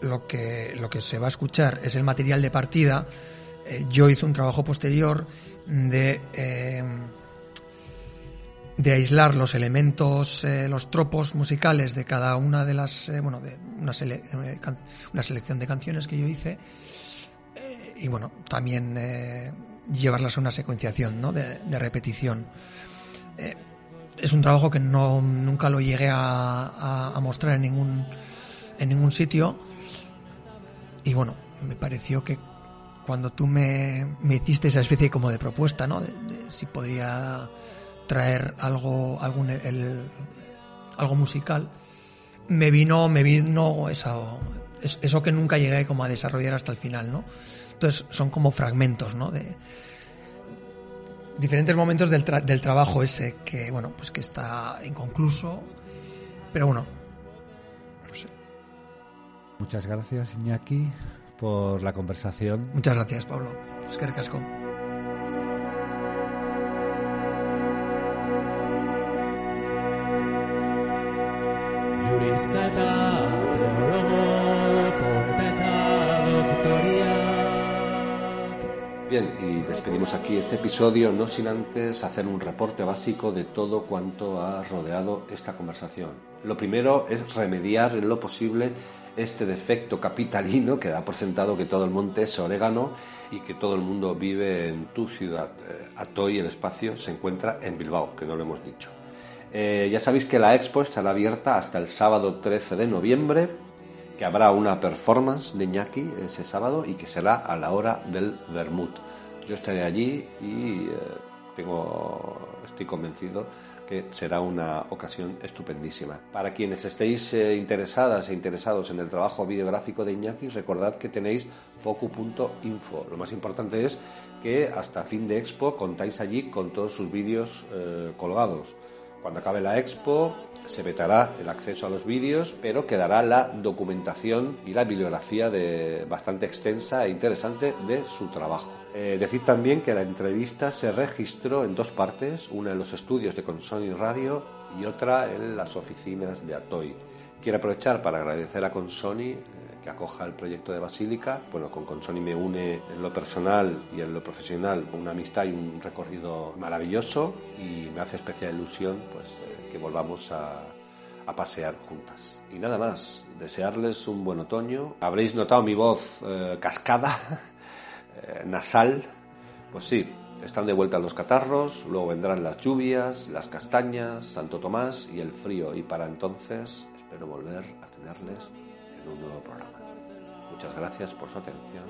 Lo que, lo que se va a escuchar es el material de partida. Eh, yo hice un trabajo posterior de eh, de aislar los elementos, eh, los tropos musicales de cada una de las, bueno, de una, sele- una selección de canciones que yo hice y bueno, también llevarlas a una secuenciación, ¿no? De, repetición. Es un trabajo que no nunca lo llegué a, a- a mostrar en ningún en ningún sitio y bueno, me pareció que cuando tú me, me hiciste esa especie como de propuesta, ¿no? De, si podía traer algo, algún algo musical, me vino, me vino eso, es- eso que nunca llegué como a desarrollar hasta el final, ¿no? Entonces son como fragmentos, ¿no? De diferentes momentos del, tra- del trabajo ese que, bueno, pues que está inconcluso, pero bueno, no sé. Muchas gracias, Iñaki, por la conversación. Muchas gracias, Pablo. Es que recasco. Bien, y despedimos aquí este episodio, no sin antes hacer un reporte básico de todo cuanto ha rodeado esta conversación. Lo primero es remediar en lo posible este defecto capitalino que da por sentado que todo el monte es orégano y que todo el mundo vive en tu ciudad. Eh, Atoy, el espacio, se encuentra en Bilbao, que no lo hemos dicho. Eh, ya sabéis que la expo estará abierta hasta el sábado 13 de noviembre, que habrá una performance de Iñaki ese sábado y que será a la hora del vermut. Yo estaré allí y eh, tengo, estoy convencido que será una ocasión estupendísima. Para quienes estéis eh, interesadas e interesados en el trabajo videográfico de Iñaki, recordad que tenéis focu.info. Lo más importante es que hasta fin de expo contáis allí con todos sus vídeos eh, colgados. Cuando acabe la expo se vetará el acceso a los vídeos, pero quedará la documentación y la bibliografía de, bastante extensa e interesante de su trabajo. Eh, decir también que la entrevista se registró en dos partes, una en los estudios de Consoni Radio y otra en las oficinas de Atoy. Quiero aprovechar para agradecer a Consoni eh, que acoja el proyecto de Basílica. Bueno, con Consoni me une en lo personal y en lo profesional una amistad y un recorrido maravilloso y me hace especial ilusión pues eh, que volvamos a, a pasear juntas. Y nada más, desearles un buen otoño. Habréis notado mi voz eh, cascada, Eh, nasal, pues sí, están de vuelta los catarros, luego vendrán las lluvias, las castañas, Santo Tomás y el frío. Y para entonces espero volver a tenerles en un nuevo programa. Muchas gracias por su atención.